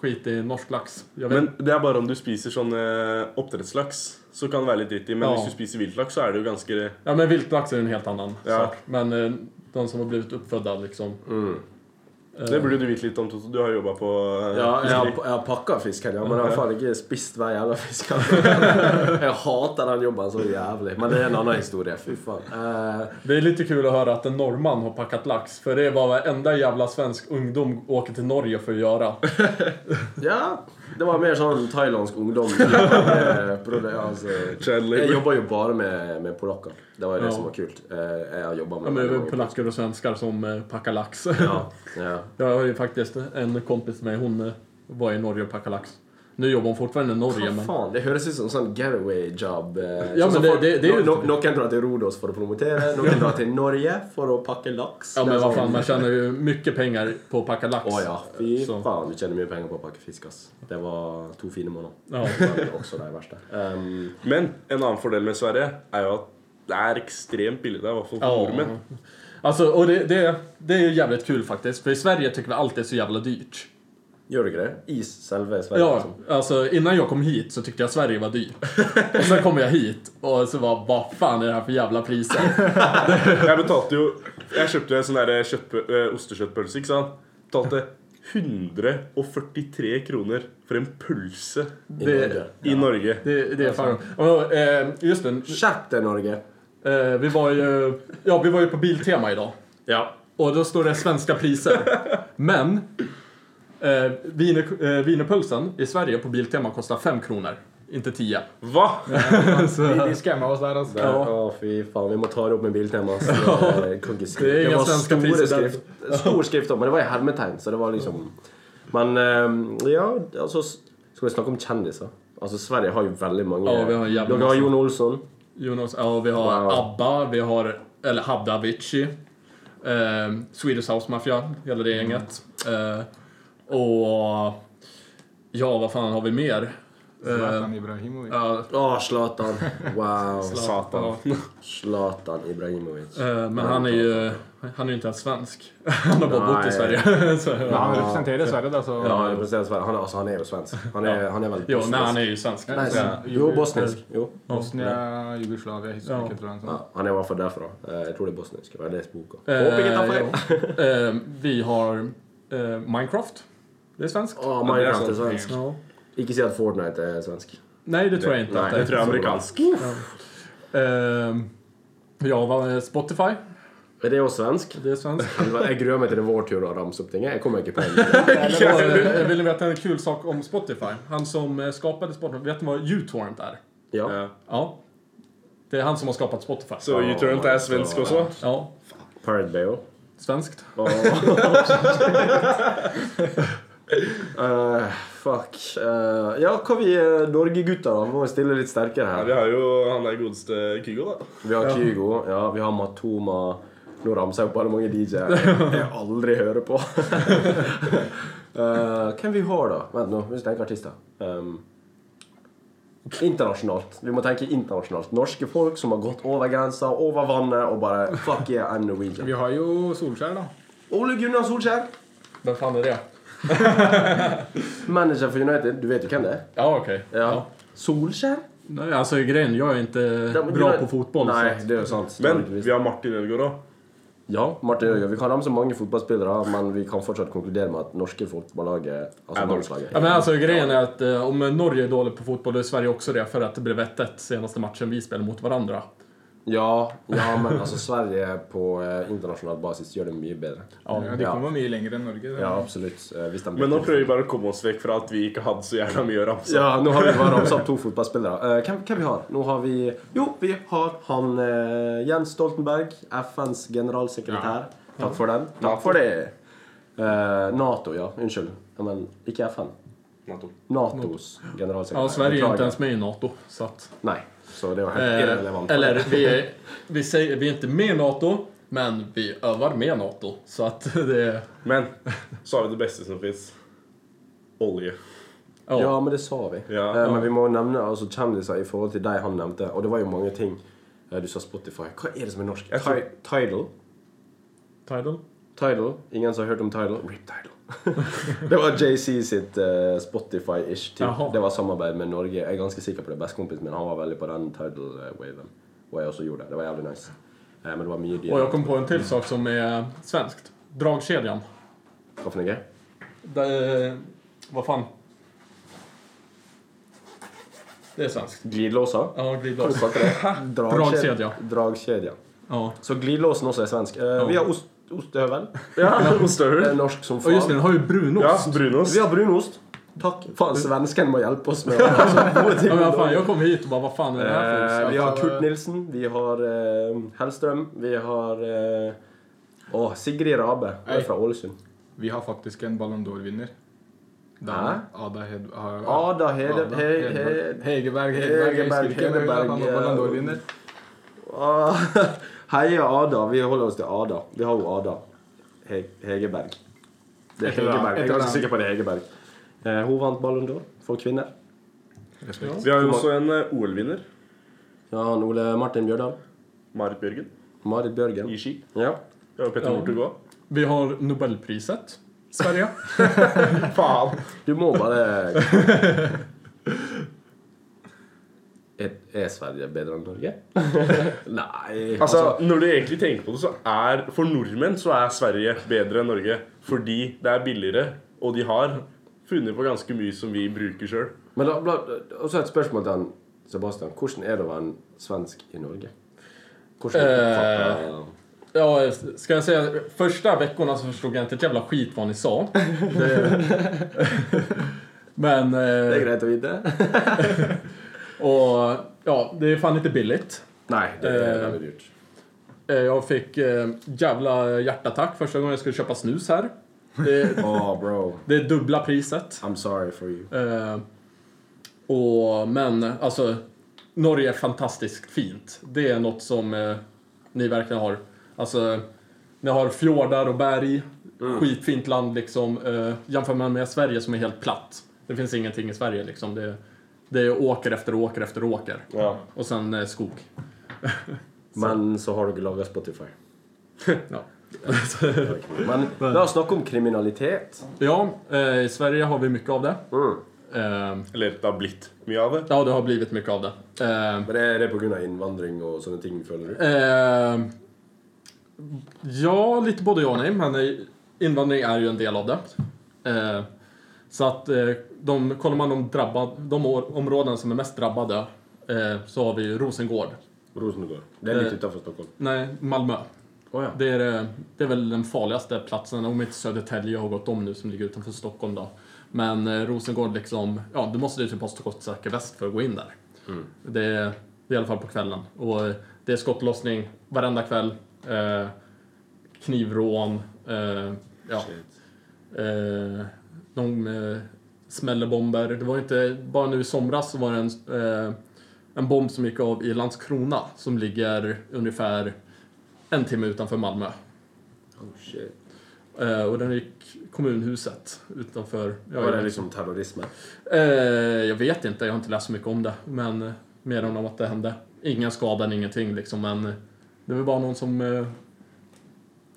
skit i norsk lax. Men det er bare om du spiser sånn eh, oppdrettslaks, så kan det være litt dritt i. Men Ja. hvis du spiser viltlaks, så er det jo ganske ja, men viltlax är en helt annan Ja. sak. Men eh, de som har blivit uppfödda liksom. Mm. Det burde du vite litt om, Toto. Du har jobba på eh, Ja, jeg har, fiskeri. jeg har pakka fisken, ja, men jeg har faen ikke spist hver jævla fisk. jeg hater den jobben så jævlig. Men det er en annen historie. Fy faen. Eh, Det är lite kul att höra att en norrman har packat lax. För det är vad varenda jävla svensk ungdom åker till Norge för att göra. ja, det var mer sånn thailandsk ungdom. Eh, altså, jeg jobba jo bare med, med polakker. Det var jo det Ja. som var kult. Eh, jeg har jobba Ja, med men mange polacker och svenskar som eh, packar lax. Ja, ja. Jag har ju faktiskt en kompis med hon var i Norge och packade lax. Nu jobbar hon fortfarande i Norge men... faen? Det høres ut som en sånn getaway job. eh, Ja, men det- folk- det- det är ju- no, no, Noen drar til Rodos for å promotere, noen drar til Norge for å pakke laks. Ja Det men vad fan, man tjänar ju mycket pengar på att packa lax. Å ja, fy Så. faen. Du tjener mye penger på å pakke fisk, ass. Det var to fine måneder. Ja. Men også de verste. Um, Men en annen fordel med Sverige er jo at det er ekstremt billig der, i hvert fall for Ja. nordmenn. Alltså, och det, det, det är ju jävligt kul faktiskt. För i Sverige tycker vi allt är så jävla dyrt. Gjør du det? I selve Sverige? Ja, liksom. alltså innan jag kom hit så tyckte jag Sverige var dyrt. Och sen kom jag hit och så var vad fan är det här för jävla priser? Jeg betalte jo Jeg kjøpte jo en sånn der kjøttpø- eh, ostekjøttpølse, ikke sant? Betalte 143 kroner for en pølse I Det, Norge. i Norge. det, det är fan... Och, eh, just det, deg, Norge! eh, vi var ju, ja, vi var ju på Biltema idag. Ja. Och då står det svenska priser. Men eh, viner, eh, wienerpölsen i Sverige på Biltema kostar 5 kronor, inte 10. Hva?! De, de skamma oss der, altså. Der, Å, fy faen. Vi må ta det opp med biltema. ass. Det var svenske store priser skrift, stor skrift opp, men det var i hermetegn, så det var liksom Men ehm, ja, altså Skal vi snakke om kjendiser? Altså, Sverige har jo veldig mange Ja, vi har Dere har. Jon Olsson. Jonas, ja, vi har Wow. ABBA, vi har, eller hade Avicii, eh, Swedish House Mafia, hela det gänget. Eh, och ja, vad fan har vi mer? Eh, Zlatan Ibrahimovic. ja, Å, Zlatan. Wow. Ja. Zlatan Ibrahimovic. Eh, men han är ju han är ju inte ens svensk. Han har bara bott i Nej. Sverige. så, Men han representerer Sverige, da, så Ja, han representerer Sverige. Han altså, han er jo svensk. Han er, han er vel jo, bosnisk. nej, han är ju svensk. Nei, Så, Jo, bosnisk. Jo. Bosnia, Ja. ikke, tror. Ja, han i hvert fall derfra. Eh, Jeg tror det er bosnisk. Jeg har eh, ja. eh, vi har eh, Minecraft. Det är svenskt. Minecraft Ja, det er svensk. Ja. Ikke si at Fortnite er svensk. Nej, det tror jag inte. Nej, att det tror det er amerikansk. Eh, ja, vad är Spotify? Er det også svensk? Det är svenskt. Jeg gruer meg til det er vår tur å ramse opp ting. Jeg kommer ikke på eh, vill ni veta en kul sak om Spotify? Han som eh, skapade Spotify, vet ni vad uTorrent är? Ja. Ja. Ja. Det är han som har skapat Spotify. Så U-Turnt er svensk også? Ja, Pirate Bay svenskt. Eh, fuck. Eh, ja, hva vi uh, Norge-gutter, da? Må vi stille litt sterkere Ja, her. vi har jo han der godeste Kygo, da. Vi har Kygo, ja, vi har Matoma. Nå ramser jeg opp alle mange DJ-er jeg, jeg aldri hører på. Eh, hvem vi har, da? Vent nå, vi skal tenke artister. Um, internasjonalt. Vi må tenke internasjonalt. Norske folk som har gått over grensa, over vannet, og bare Fuck yeah, I'm Norwegian. Vi har jo Solskjær, da. Ole Gunnar Solskjær, Vem fan är det? manager for United. Du vet jo hvem det? Ja, okej. Ja. Solskjær? Nej, alltså grejen, jag är inte Ja, men bra på fotboll. Nei, så att, det jo sant. Men vi har Martin Ødegaard òg. Ja, Martin Ødegaard. Vi kan ramse mange fotballspillere, men vi kan fortsatt konkludere med at norske fotballaget, altså Er norsk. landslaget ja, men alltså grejen är att eh, om Norge är dålig på fotboll, då är Sverige också det. För att det blev 1-1 senaste matchen vi spelade mot varandra. Ja, ja, men altså Sverige på eh, internasjonal basis gjør det mye bedre. Ja, de Ja. kommer mye lenger enn Norge. Ja, absolutt. Eh, Men nå prøver vi bare å komme oss vekk fra at vi ikke hadde så jævla mye å ramse. Ja, nå har vi bare ramsa opp to fotballspillere. Eh, hvem vi har? Nå har vi Jo, vi har han eh, Jens Stoltenberg, FNs generalsekretær. Takk for den. Takk for det. Eh, Nato, ja. Unnskyld. Ja, men ikke FN. Nato. Natos generalsekretær. Ja, Sverige är inte ens med i NATO. Så att, Nej, så det var helt eh, irrelevant. eller vi är, vi, säger, vi är inte med i NATO, men vi övar med NATO. Så att det är... Men så har vi det beste som fins. Olje. Ja. Ja, men det sa vi. Ja, eh, ja. Men vi må nevne altså, kjendiser i forhold til de han nevnte. Og det var jo mange ting. Eh, Du sa Spotify. Hva er det som norsk? Jeg tror- Ti- Tidal? Tidal. Tidal? Ingen som har hørt om Tidal? Rip Tidal. det var JC sitt eh, Spotify-ish. ting. Jaha. Det var samarbeid med Norge. Jeg er ganske sikker på det. Bestekompisen min han var veldig på den Tidal-waven. Og jeg også gjorde det. Det var jævlig nice. Eh, men det var mye Och jag kom på en till sak som är svenskt. Dragkedjan. For noe? Det, vad fan? Det är svenskt. Glidelåser? Ja, kalte det? Dragkedja. Dragkedja. Ja. Så glidelåsen også er svensk. Eh, Vi har ost, ostehøvel. Ja, Det er ostehøvel. norsk som Och just det, den har ju brunost. Ja, brunost. Vi har brunost. Takk. Faen, svensken må hjelpe oss med ting. Ja, men fan, jag kom hit och bara, vad fan är det här för Eh, vi har Alltså, Kurt Nilsen, vi har eh, Hellstrøm, vi har eh, Å, Sigrid Rabe. Er Hei. fra Ålesund. Vi har faktisk en Ballon d'Or-vinner. Hæ? Ada Hed... Ada Hede... Ada He, he, Hedberg. Hegerberg, Hegerberg, jeg Hegerberg, husker ikke, men Hegerberg, han var Ballon ja. Ah, Heia Ada. Vi holder oss til Ada. Vi har jo Ada He, Hegerberg. Det hva? Hegerberg. Jeg er Etter ganske hva? sikker på det er Hegerberg. Eh, hun vant Ballon d'Or for kvinner. Respekt. Vi har jo også en eh, OL-vinner. Ja, han Ole Martin Bjørdal. Marit Bjørgen Marit Bjørgen. i ski. Ja. Vi har jo Petter Ja. Northug òg. Vi har Nobelpriset. Sverige. Faen! Du må bare Er, er Sverige bedre enn Norge? Nei Altså, Når du egentlig tenker på det, så er for nordmenn så er Sverige bedre enn Norge. Fordi det er billigere, og de har funnet på ganske mye som vi bruker sjøl. Men da, da, også et spørsmål til han, Sebastian. Hvordan er det å være en svensk i Norge? Hvordan Eh, Ja, ska jag säga, första veckorna så förstod jag inte ett jävla skit vad ni sa. Det, men... Det er Eh, greit å vite. och ja, det är fan inte billigt. Nei, det er Eh, veldig dyrt. Eh, Jag fick eh, jävla hjärtattack första gången jag skulle köpa snus här. Det, Oh, bro. det är dubbla priset. I'm sorry for you. Eh, och, men alltså, Norge är fantastiskt fint. Det är något som eh, ni verkligen har. Alltså, ni har fjordar och berg. Skitfint land liksom. Eh, jämför man med Sverige som är helt platt. Det finns ingenting i Sverige liksom. Det, det är åker efter åker efter åker. Ja. Och sen eh, skog. Men så har dere laga Spotify. Ja. Men la oss snakke om kriminalitet. Ja, eh, i Sverige har vi mycket av det. Mm. Eh, Eller det har blitt mye av det. ja, det har blivit mycket av det. Eh, Men det er det pga. innvandring og sånne ting, føler du? Eh, ja, lite både ja och nej, men eh, invandring är ju en del av det. Eh, så att eh, de, kollar man de, drabbad, de områden som är mest drabbade eh, så har vi Rosengård. Rosengård. Det er litt Eh. utenfor Stockholm. Nej, Malmö. Å ja. Det är, det är väl den farligaste platsen, om inte Södertälje har gått om nu som ligger utanför Stockholm då. Men Rosengård liksom, ja du måste ju typ ha skottsäker väst för att gå in där. Det, är, det är i alla fall på kvällen. Och det är skottlossning varenda kväll. Eh, knivrån. Eh, ja. Eh, de eh, smäller bomber. Det var inte, bara nu i somras så var det en, eh, en bomb som gick av i Landskrona som ligger ungefär en timme utanför Malmö. Oh, shit. Eh, och den gick kommunhuset utanför... Ja, Var det liksom terrorisme? eh, jag vet inte, jag har inte läst så mycket om det. Men eh, mer än om att det hände. Ingen skada, ingenting liksom. Men eh, det var bara någon som eh,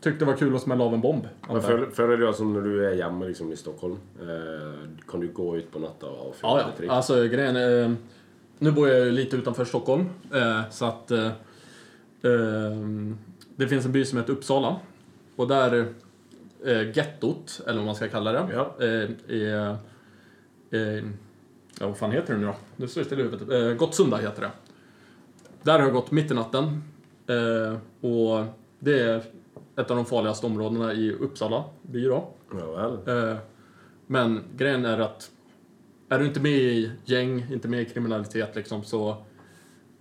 tyckte det var kul att smälla av en bomb. Men antar jag. føler, føler du er hjemme liksom, i Stockholm, eh, kan du gå ut på natta og Ja, filme ja. trick? Alltså grejen är, eh, Nu bor jag ju lite utanför Stockholm. Eh, så att... Eh, eh, det finns en by som heter Uppsala. Och där... Eh, gettot, eller vad man ska kalla det. Ja. Eh, är... Eh, ja, vad fan heter det nu då? Nu står det still i huvudet. Gottsunda heter det. Där har jag gått mitt i natten. Och det är ett av de farligaste områdena i Uppsala by då. Ja vel. Eh, Men grejen är att är du inte med i gäng, inte med i kriminalitet liksom så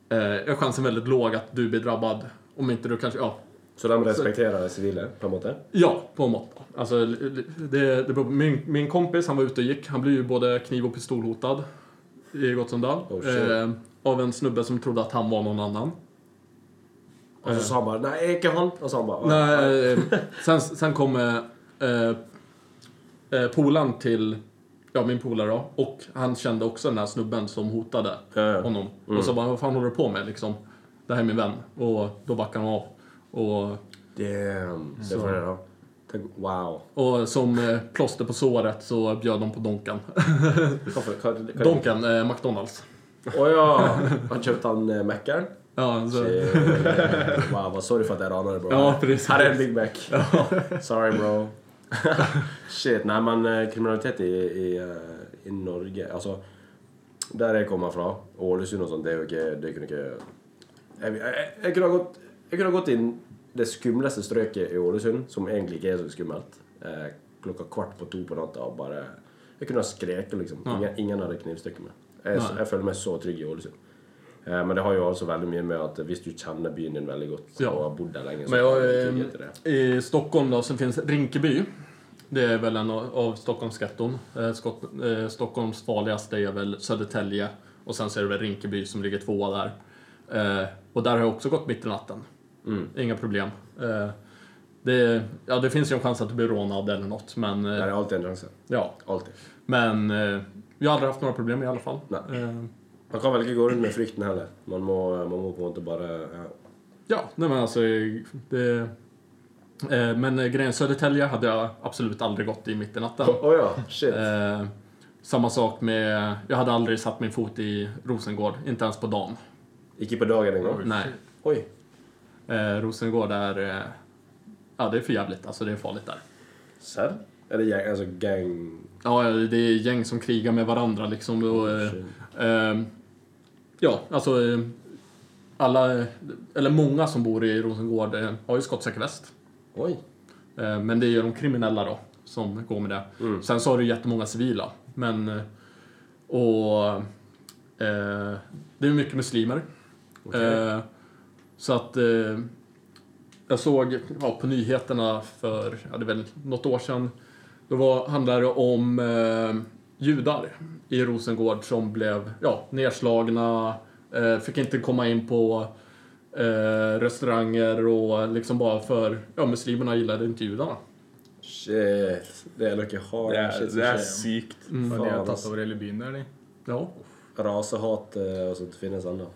eh, är chansen väldigt låg att du blir drabbad. Om inte du kanske, ja, Så de respekterer sivile, på en måte? Ja, på en mått. Alltså, det, det min, min kompis, han var ute och gick. Han blev ju både kniv och pistolhotad i Gottsundal. Oh, eh, av en snubbe som trodde att han var någon annan. Og så sa han er ikke han'. Og så han bare Nej, eh, sen, sen kom eh, eh, eh, polaren till, ja min polare då, och han kände också den här snubben som hotade Ja, honom. Och så bara, vad fan håller du på med liksom? Det här är min vän. Och då backade han av. Och, Damn. Det får. Tenk, wow. och som eh, plåster på såret så bjöd de på Donken. Donken, eh, McDonalds. Å ja! Han kjøpte han uh, Mac-eren? Ja, så. Wow, vad sorry för att jag ranade bro. Ja, precis. Är en Big Mac. Sorry bro. Shit, nei, men eh, kriminalitet i, i, eh, i Norge Altså, der jeg kommer fra, Ålesund og sånt, det er jo ikke Det kunne ikke Jeg, jeg, jeg, kunne ha gått, jeg kunne ha gått inn det skumleste strøket i Ålesund, som egentlig ikke er så skummelt, eh, klokka kvart på to på natta og bare Jeg kunne ha skreket, liksom. Ingen, ingen hadde knivstukket meg. Jeg, jeg føler meg så trygg i Ålesund. Eh, Men det har jo også veldig mye med at hvis du kjenner byen din veldig godt Ja. og har bodd der lenge, så Men jag, du eh, i Stockholm då så finns Rinkeby. Det är väl en av Stockholmsgetton. Eh, Stockholms farligaste är väl Södertälje. Och sen så är det väl Rinkeby som ligger tvåa där. Och där har jag också gått mitt i natten. Mm. Inga problem. Det, ja, det finns ju en chans att du blir rånad eller något. Men, Det er alltid en sjanse. ja. Alltid. men jag har aldrig haft några problem i alla fall. Nej. Man kan vel ikke gå rundt med frykten heller. Man må, man må på en måte bare ja. Ja, nej men alltså det... Eh, men grejen Södertälje hade jag absolut aldrig gått i mitt i natten. Å ja, shit. Eh, samma sak med... Jag hade aldrig satt min fot i Rosengård, inte ens på dagen. Ikke på dagen engang? Nej. Oi. Eh, Rosengård är... Eh, ja, det är för jävligt. Alltså det är farligt där. Serr? Er det gjeng, altså gang Ja, det är gäng som krigar med varandra liksom. Och, Shit. eh, ja, alltså... Eh, alla, eller många som bor i Rosengård eh, har ju skottsäker väst. Oi. Eh, Men det är ju de kriminella då som går med det. Mm. Sen så har du jättemånga civila. Men... Och... Eh, det är mycket muslimer. Okej. Eh, så att... Eh, jag såg ja, på nyheterna för, ja det är väl något år sedan. Då var, handlade det om judar i Rosengård som blev ja, nedslagna, eh, fick inte komma in på eh, restauranger och liksom bara för ja, muslimerna gillade inte judarna. Shit. Det er noe hard Det er, shit som det er skjer. sykt. For de Faen, har tatt ass. over hele byen der, de. Ja. Rasehat eh, og sånt finnes ennå.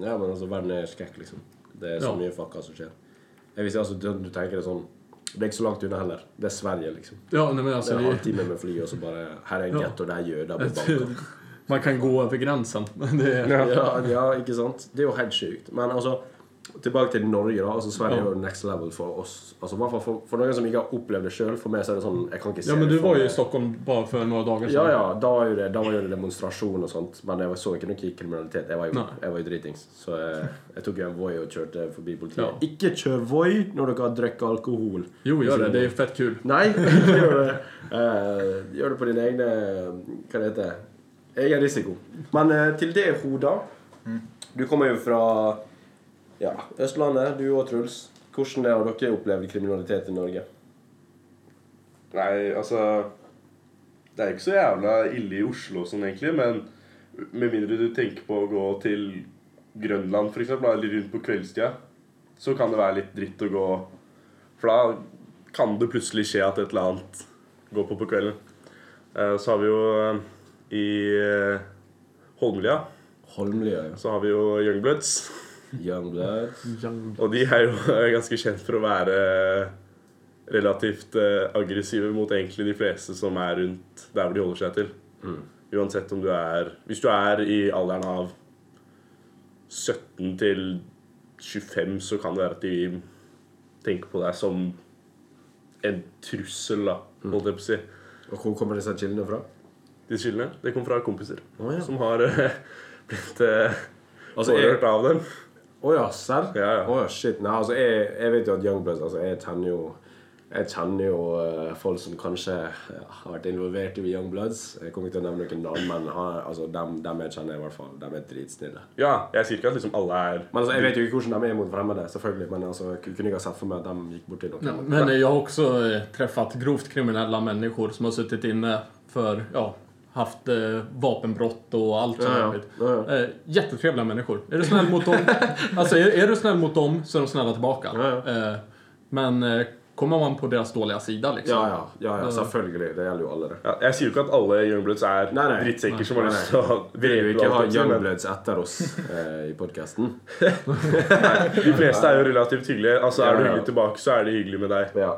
Ja, men altså, verden er skrekk, liksom. Det er så Ja. mye fucka som skjer. Jeg vil si, altså, du, du tenker det sånn Det er ikke så langt unna heller. Det er Sverige, liksom. Ja, nej, men Det alltså, er en vi, halvtime med fly, og så bare Her er en Ja. det er jøder på banka. man kan gå över gränsen. Det är, Ja, ja, ikke sant? Det er jo helt sjukt. Men altså, tilbake til Norge, da. Altså, Sverige Ja. er jo next level for oss. Altså, fall for, for noen som ikke har opplevd det sjøl. For meg så er det sånn Jeg kan ikke se ja, men du for var ju i. Stockholm bara för några dagar sedan. Ja, ja. Da var jo det, da var jo det demonstrasjon og sånt. Men jeg så ikke noe kriminalitet. Jeg var jo, jeg var jo dritings. Så jeg, jeg tok jo en Voi og kjørte forbi politiet. Ja. Ikke kjør Voi når dere har drukket alkohol. Jo, gör det. Det är fett kul. Nei, ikke gjør det. Eh, gjør det på din egne Hva det heter Egen risiko. Men eh, til det, Hoda. Du kommer jo fra ja, Østlandet, du og Truls. Hvordan har dere opplevd kriminalitet i Norge? Nei, altså Det er ikke så jævla ille i Oslo og sånn, egentlig, men med mindre du tenker på å gå til Grønland, eksempel, eller rundt på kveldstida, så kan det være litt dritt å gå For da kan det plutselig skje at et eller annet går på på kvelden. Eh, Så har vi jo eh, i eh, Holmlia Holmlia, ja. så har vi jo Youngbloods. Youngblood. Og de er jo ganske kjent for å være relativt eh, aggressive mot egentlig de fleste som er rundt der hvor de holder seg til. Mm. Uansett om du er Hvis du er i alderen av 17 til 25, så kan det være at de tenker på deg som en trussel, da, holdt jeg på å si. Og hvor kommer disse kildene fra? De skyldene. Det kom fra kompiser Å ja. som har eh, blitt eh, Altså, jeg- pårørt av dem. Å ja, serr? Ja, ja. Å ja, shit. Nei, altså, jeg, jeg vet jo at Youngbloods altså, Jeg tenner jo Jeg kjenner jo eh, folk som kanskje ja, har vært involvert i Young Bloods. Jeg kommer ikke til å nevne noen navn, men han, altså, dem, dem jeg kjenner, i hvert fall, dem er dritsnille. Ja, jeg sier ikke at liksom alle er Men altså, Jeg vet jo ikke hvordan de er mot fremmede, selvfølgelig, men altså, jeg kunne ikke ha sett for meg at de gikk borti noen. Ja, men jag har också eh, träffat grovt kriminella människor som har suttit inne för, ja, haft eh, vapenbrott och allt sånt Ja, ja. Ja, ja. Eh, jättetrevliga människor. Är du snäll mot dem, alltså är, är du snäll mot dem så är de snälla tillbaka. Ja, Eh, men eh, kommer man på deras dåliga sida liksom. Ja, ja, ja, ja, selvfølgelig. Det gjelder jo alle det. ja, Jeg sier jo ikke at alle Youngbloods er Nei, nei. drittsekker som har lyst til å Vi vil jo drepe ikke ha Youngbloods etter oss eh, i podkasten. De fleste er jo relativt hyggelige. Altså, Ja, Er du ja. hyggelig tilbake, så er de hyggelige med deg. Ja.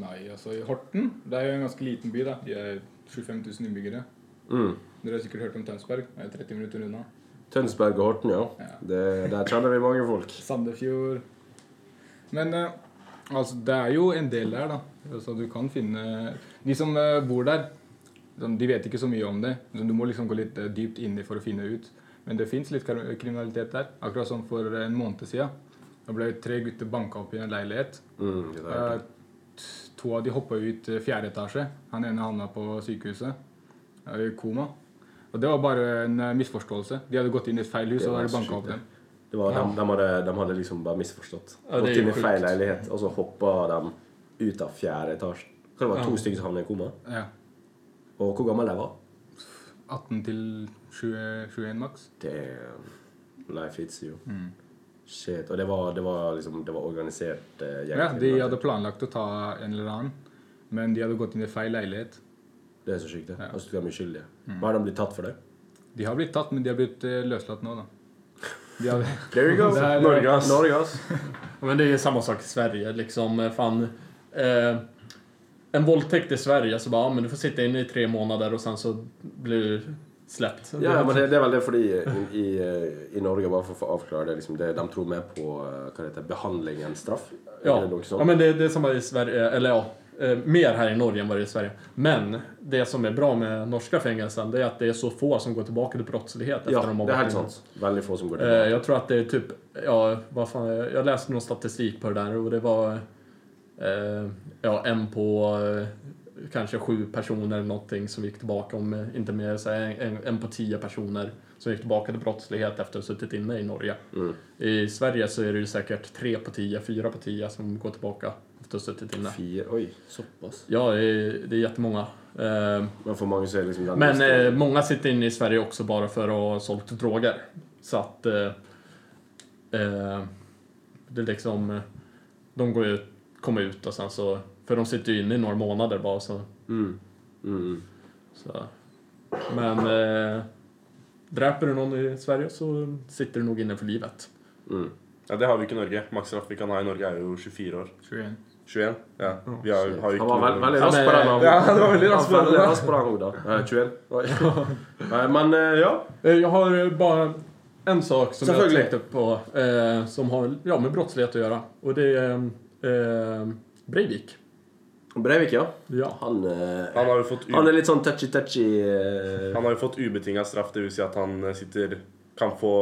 Nei, altså i Horten, det er jo en ganske liten by, da. De er 25 000 innbyggere. Mm. Dere har sikkert hørt om Tønsberg. Det er 30 minutter unna. Tønsberg og Horten, ja. Ja. Det, der kjenner vi mange folk. Sandefjord. Men eh, altså, det er jo en del der, da. Altså, du kan finne De som eh, bor der, sånn, de vet ikke så mye om det. Så du må liksom gå litt dypt inni for å finne ut. Men det fins litt kar- kriminalitet der. Akkurat som for en måned siden. Da ble tre gutter banka opp i en leilighet. Mm, det To av de hoppa ut fjerde etasje. Han ene havna på sykehuset. eh, I koma. Og det var bare en eh, misforståelse. De hadde gått inn i et feil hus, Det og da var hadde de banka sykt, opp det. dem. Det var, Ja. de, de, hadde, de hadde liksom bare misforstått. Ja, det Gått jo i sjukt. leilighet, og så hoppa de ut av fjerde etasje. Hva det var Ja. stykker som havnet i koma? Ja. Og hvor gammel de var? 18 til 20, 21 maks. Damn. Life hits you. Mm. Shit. Og det var, det var liksom Det var organisert eh, Ja, de hadde planlagt å ta en eller annen, men de hadde gått inn i feil leilighet. Det er så sykt, det. Ja. Og så de uskyldige. Mm. Hva har de blitt tatt for det? De har blitt tatt, men de har blitt eh, løslatt nå, da. De hadde, There you go. Ass. Ja, Men det är samma sak i Sverige liksom. eh, Fan, eh, en våldtäkt i Sverige så bara, men du får sitta inne i tre månader och sen så blir du släppt. Ja, men det, det er vel det fordi i, i, i Norge, bare for å få avklare det, liksom, det de tror mer på eh, hva det heter, behandling enn straff. Er Ja, det ja men det, det är samma i Sverige, eller ja, eh, mer här i Norge än vad det är i Sverige. Men det som är bra med norska fängelsen, det är att det är så få som går tillbaka till brottslighet efter ja, de har det er varit helt inne. sant. Veldig få som går Eh, tilbake. jag tror att det är typ, ja, vad fan, jag läste någon statistik på det där och det var eh, ja, en på eh, kanske sju personer eller någonting som gick tillbaka, om inte mer, så här, en, en på tio personer som gick tillbaka till brottslighet efter att ha suttit inne i Norge. Mm. I Sverige så är det ju säkert tre på tio, fyra på tio som går tillbaka efter att ha suttit inne. Fire Oi, såpass. Ja, det är, det är jättemånga. Eh, mange så er det liksom men eh, många sitter inne i Sverige också bara för att ha sålt droger. Så att eh, eh, det är liksom, eh, de går ut, kommer ut och sen så, för de sitter ju inne i några månader bara så. mm. Mm. så. Men eh, dräper du någon i Sverige så sitter du nog inne för livet. Mm. Ja, Det har vi ikke i Norge. Maksstraff vi kan ha i Norge, er jo 24 år. 21. 21? Ja. Vi har, har ikke Han var Ja, rask på den. Ja, var rask på Han var den, da. rask på den, Oda. Eh, 21. Oi. Nei, Men eh, ja. Eh, Jag har eh, bara en sak som jag tänkte på eh, som har ja, med brottslighet att göra. Och det är eh, Breivik. Breivik, ja. Ja. Han, eh, Han har jo fått, han er litt sånn touchy-touchy eh, han har jo fått ubetinga straff, dvs. Si at han eh, sitter kan få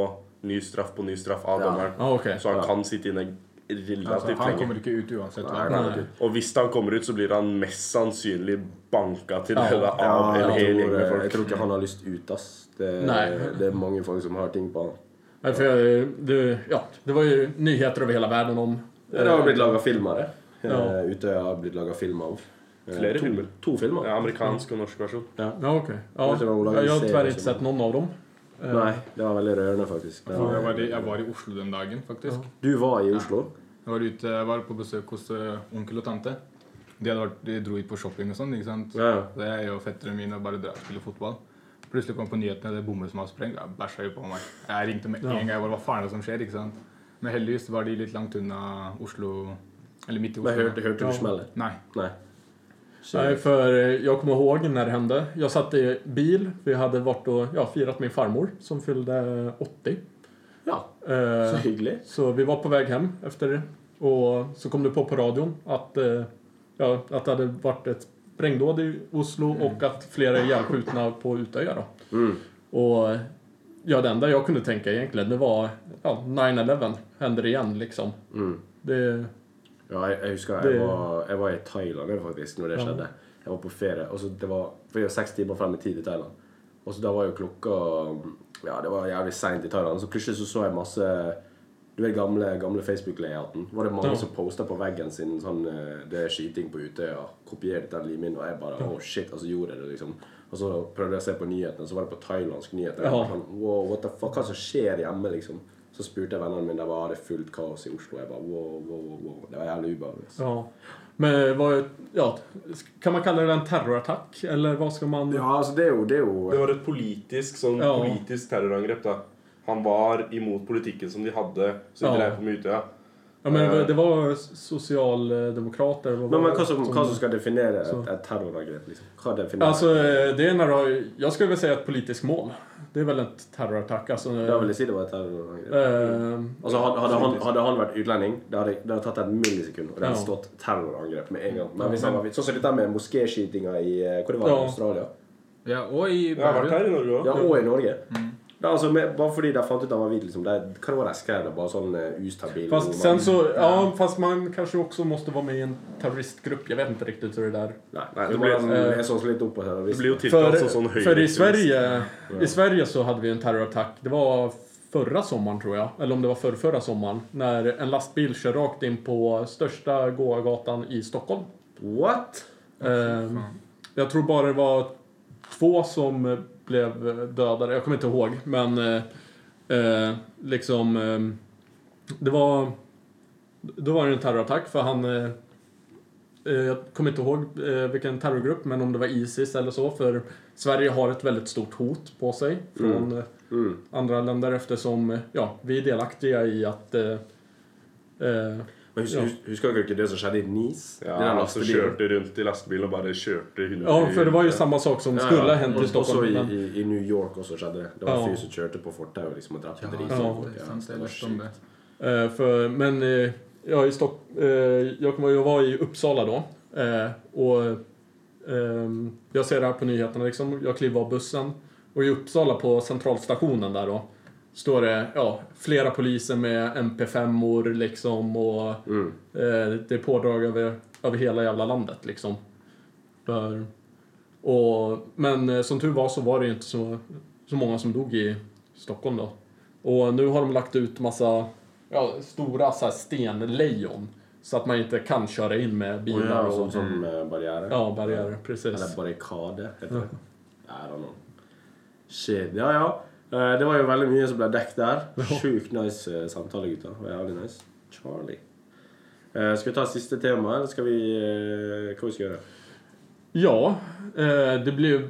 ny straff på ny straff av Ja. dommeren. Ja, okej. Så han Ja. kan sitte inne relativt han lenge. kommer ikke ut uansett. Nei, hva. nei, ok. Og hvis han kommer ut, så blir han mest sannsynlig banka til Ja. døde av Ja, en hel gjeng med eh, jeg folk. tror ikke han har lyst ut, ass. Det, Nei. det er mange folk som har ting på han. Nej, för jag, det, ja, det var ju nyheter över hela världen om... Det har blitt laga film av det. Ja. Eh, Utøya har blitt laga film av. Eh, Flere to, filmer. To filmer. Ja, amerikansk og norsk versjon. Ja. Ja, vad Ola jag, jag har tyvärr inte sett någon av dem. Eh, Nei, det var veldig rørende, faktisk. Det Jeg var, var, i, jeg var i Oslo den dagen, faktisk. du var i Oslo? Jeg var, ute, jeg var på besøk hos onkel og tante. De, vært, de dro hit på shopping og sånn. ikke sant? Ja, ja. Så jeg og fetterne mine bare drar og spiller fotball. Plutselig kom på nyhetene det bommer som har sprengt. Jeg bæsja jo på meg. Jeg ringte med Ja. en gang. jeg bare, Hva faen er det som skjer? ikke sant? Men heldigvis var de litt langt unna Oslo. Eller midt i. Men hørte Ja. du smellet? Nei. Nei. Nej, för eh, jag kommer ihåg när det hände. Jag satt i bil. Vi hade varit och ja, firat min farmor som fyllde 80. Ja, Eh, så hyggelig. Så vi var på väg hem efter det. Och så kom det på på radion att, eh, ja, att det hade varit ett sprängdåd i Oslo och att flera är ihjälskjutna på Utöja då. Mm. Och ja, det enda jag kunde tänka egentligen det var ja, 9-11 händer igen liksom. Mm. Det, Ja, jeg, jeg husker Det- jeg var, jeg var i Thailand jeg, faktisk når det Ja. skjedde. Jeg var på ferie. og så det var, for jeg var seks timer frem i tid i Thailand. Og så da var jo klokka Ja, det var jævlig seint i Thailand. Så plutselig så, så jeg masse Du vet gamle, gamle Facebook-layouten? Var det mange Ja. som posta på veggen sin sånn eh, Det er skyting på Utøya. Kopierte den limen, og jeg bare Oh shit. Og så gjorde jeg det, liksom. Og så prøvde jeg å se på nyhetene, så var det på thailandsk nyheter. Ja. sånn, wow, what the fuck, Hva som skjer hjemme, liksom? Så spurte jeg vennene mine, der var det fullt kaos i Oslo. Jeg bare wow, wow, wow. Det var jævlig ubehagelig. altså. Ja. Men vad, ja, kan man kalla det en terrorattack? Eller vad ska man... Ja, altså, det er jo, det er jo Det var et politisk, sånn, Ja. politisk terrorangrep. da. Han var imot politikken som de hadde, som de Ja. drev på med Utøya. Ja, men det var socialdemokrater. vad Men, men hva, det som, som- hva som skal definere Så. et, et terrorangrep? Liksom? Hva definerer Alltså, eh, det är när du har, jag skulle väl säga ett politiskt mål. Det är väl ett terrorattack. Alltså, Da vil jeg si det var et terrorangrep. eh, Altså, hadde, hadde, han, hadde han vært utlending, det hadde, det hadde tatt et millisekund. Og det hadde Ja. stått terrorangrep med en gang. Men han var Sånn som dette med moskéskytinga i eh, Hvor det var Ja. Australia? Ja, og i har vært Bærum. her i Norge òg. Det er altså, bare fordi de fant ut han var hvit, liksom. Det, hva var det de skrev? det? Bare sånn uh, ustabil fast sen så, ja, fast man kanske också måste vara med i en terroristgrupp. Jag vet inte riktigt hur det där... Nei, Nei, det det blir på Det blir jo tiltalt För, som för i høyreekstremist. Sverige, i Sverige så hade vi en terrorattack. Det var förra sommaren tror jag. Eller om det var förra, förra sommaren. När en lastbil kör rakt in på största gågatan i Stockholm. What? Ehm, jag tror bara det var två som eh, blev dödade. Jag kommer inte ihåg. Men eh, eh, liksom... Eh, det var... Då var det en terrorattack för han... Eh, eh, jag kommer inte ihåg eh, vilken terrorgrupp, men om det var Isis eller så. För Sverige har ett väldigt stort hot på sig från eh, Mm. andra länder eftersom eh, ja, vi är delaktiga i att... Eh, eh, Men hus, Ja. hus, husker dere ikke det som skjedde i Nice? Ja, Den lastebilen. kjørte rundt i lastebilen og bare kjørte 100 ja, för det var ju samma sak som Ja, skulle ha ja. hänt i Stockholm. Også i, men- i, i New York også skjedde det. Det var en Ja. fyr som kjørte på fortauet liksom, og drepte Ja, dritmange ja, folk. Det Ja, sant, det jag var det. Eh, för, men eh, ja, i Stock, eh, jag kommer ju vara i Uppsala då. Eh, och ehm, jag ser det här på nyheterna liksom. Jag kliver av bussen. Och i Uppsala på centralstationen där då. Står det ja, flera poliser med MP5-or liksom. Och Mm. eh, det är pådrag över, över hela jävla landet liksom. För, och, men eh, som tur var så var det ju inte så, så många som dog i Stockholm då. Och nu har de lagt ut massa ja, stora så här stenlejon. Så att man inte kan köra in med bilar ja, och... som, som eh, barriärer. Ja, barriärer, precis. Eller barrikade, heter det. I don't know. Shit. Ja, ja. Eh, Det var jo veldig mye som ble dekket der. Sjukt nice eh, samtale, gutter. Det var jævlig nice. Charlie. Eh, Skal vi ta siste tema, eller skal vi Hva vi skal gjøre? Ja, det blir ju...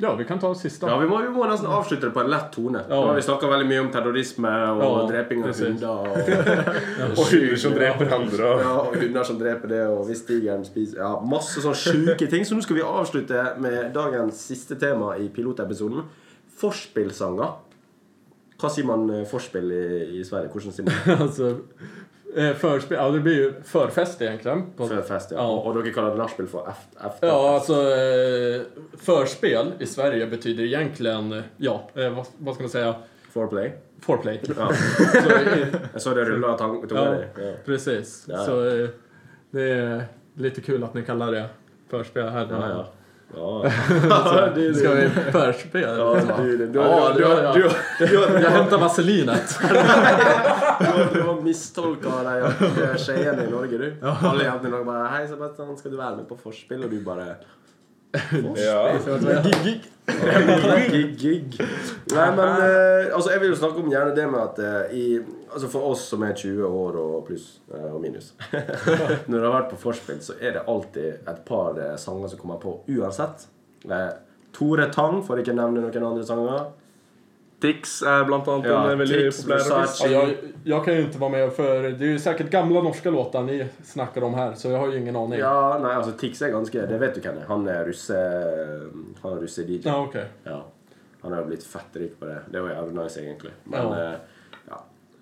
Ja, vi kan ta sista. Ja, vi må, vi må nesten avslutte det på en lett tone. Ja. Nå har vi snakka veldig mye om terrorisme og Ja, dreping av hunder. Og, Og hunder som dreper andre. Ja, og hunder som dreper det, og hvis tigeren spiser Ja, masse sånne sjuke ting. Så nå skal vi avslutte med dagens siste tema i pilotepisoden. Forspillsanger. Hva sier man eh, forspill i, i Sverige? Hvordan sier man alltså, eh, förspel, ja det blir ju förfest egentligen. På, Før fest? Ja. Ja. Og, og dere kaller det nachspiel eft- efterfest? Ja, alltså eh, förspel i Sverige betyder egentligen, ja, vad, vad ska man säga, Foreplay? foreplay. Ja. Så, eh, Jeg så det rulla tunga Ja. di. Ja. precis. Ja. Så eh, det är lite kul att ni kallar det förspel här. Ja, ja. Ja, Så, ska vi förspel? ja du, du, du, Ja, du, ja, du, du, du, Jag hämtar vaselinet. Du har misstolka de tjejene i Norge, du. Alle jentene i Norge bare 'Hei, Sebastian, skal du være med på forspill?' Og du bare Ja. Gig, gig. Gig, gig. Nei, men eh, altså, jeg vil jo snakke om gjerne det med at eh, i Altså For oss som er 20 år og pluss eh, og minus Når du har vært på forspill, så er det alltid et par eh, sanger som kommer på uansett. Eh, Tore Tang får ikke nevne noen andre sanger. Tix er blant annet Ja, en veldig Tix, populær artist. Ja, jag, jag kan ju inte vara med för det är ju säkert gamla norska låtar ni snackar om här så jag har ju ingen aning. Ja, nei, altså Tix er ganske Det vet du er. Han er russe... Han er russe-DJ. Ja, okej. Ja. Han har blitt fett rik på det. Det var jævlig nice, egentlig. Men Ja. eh, ja.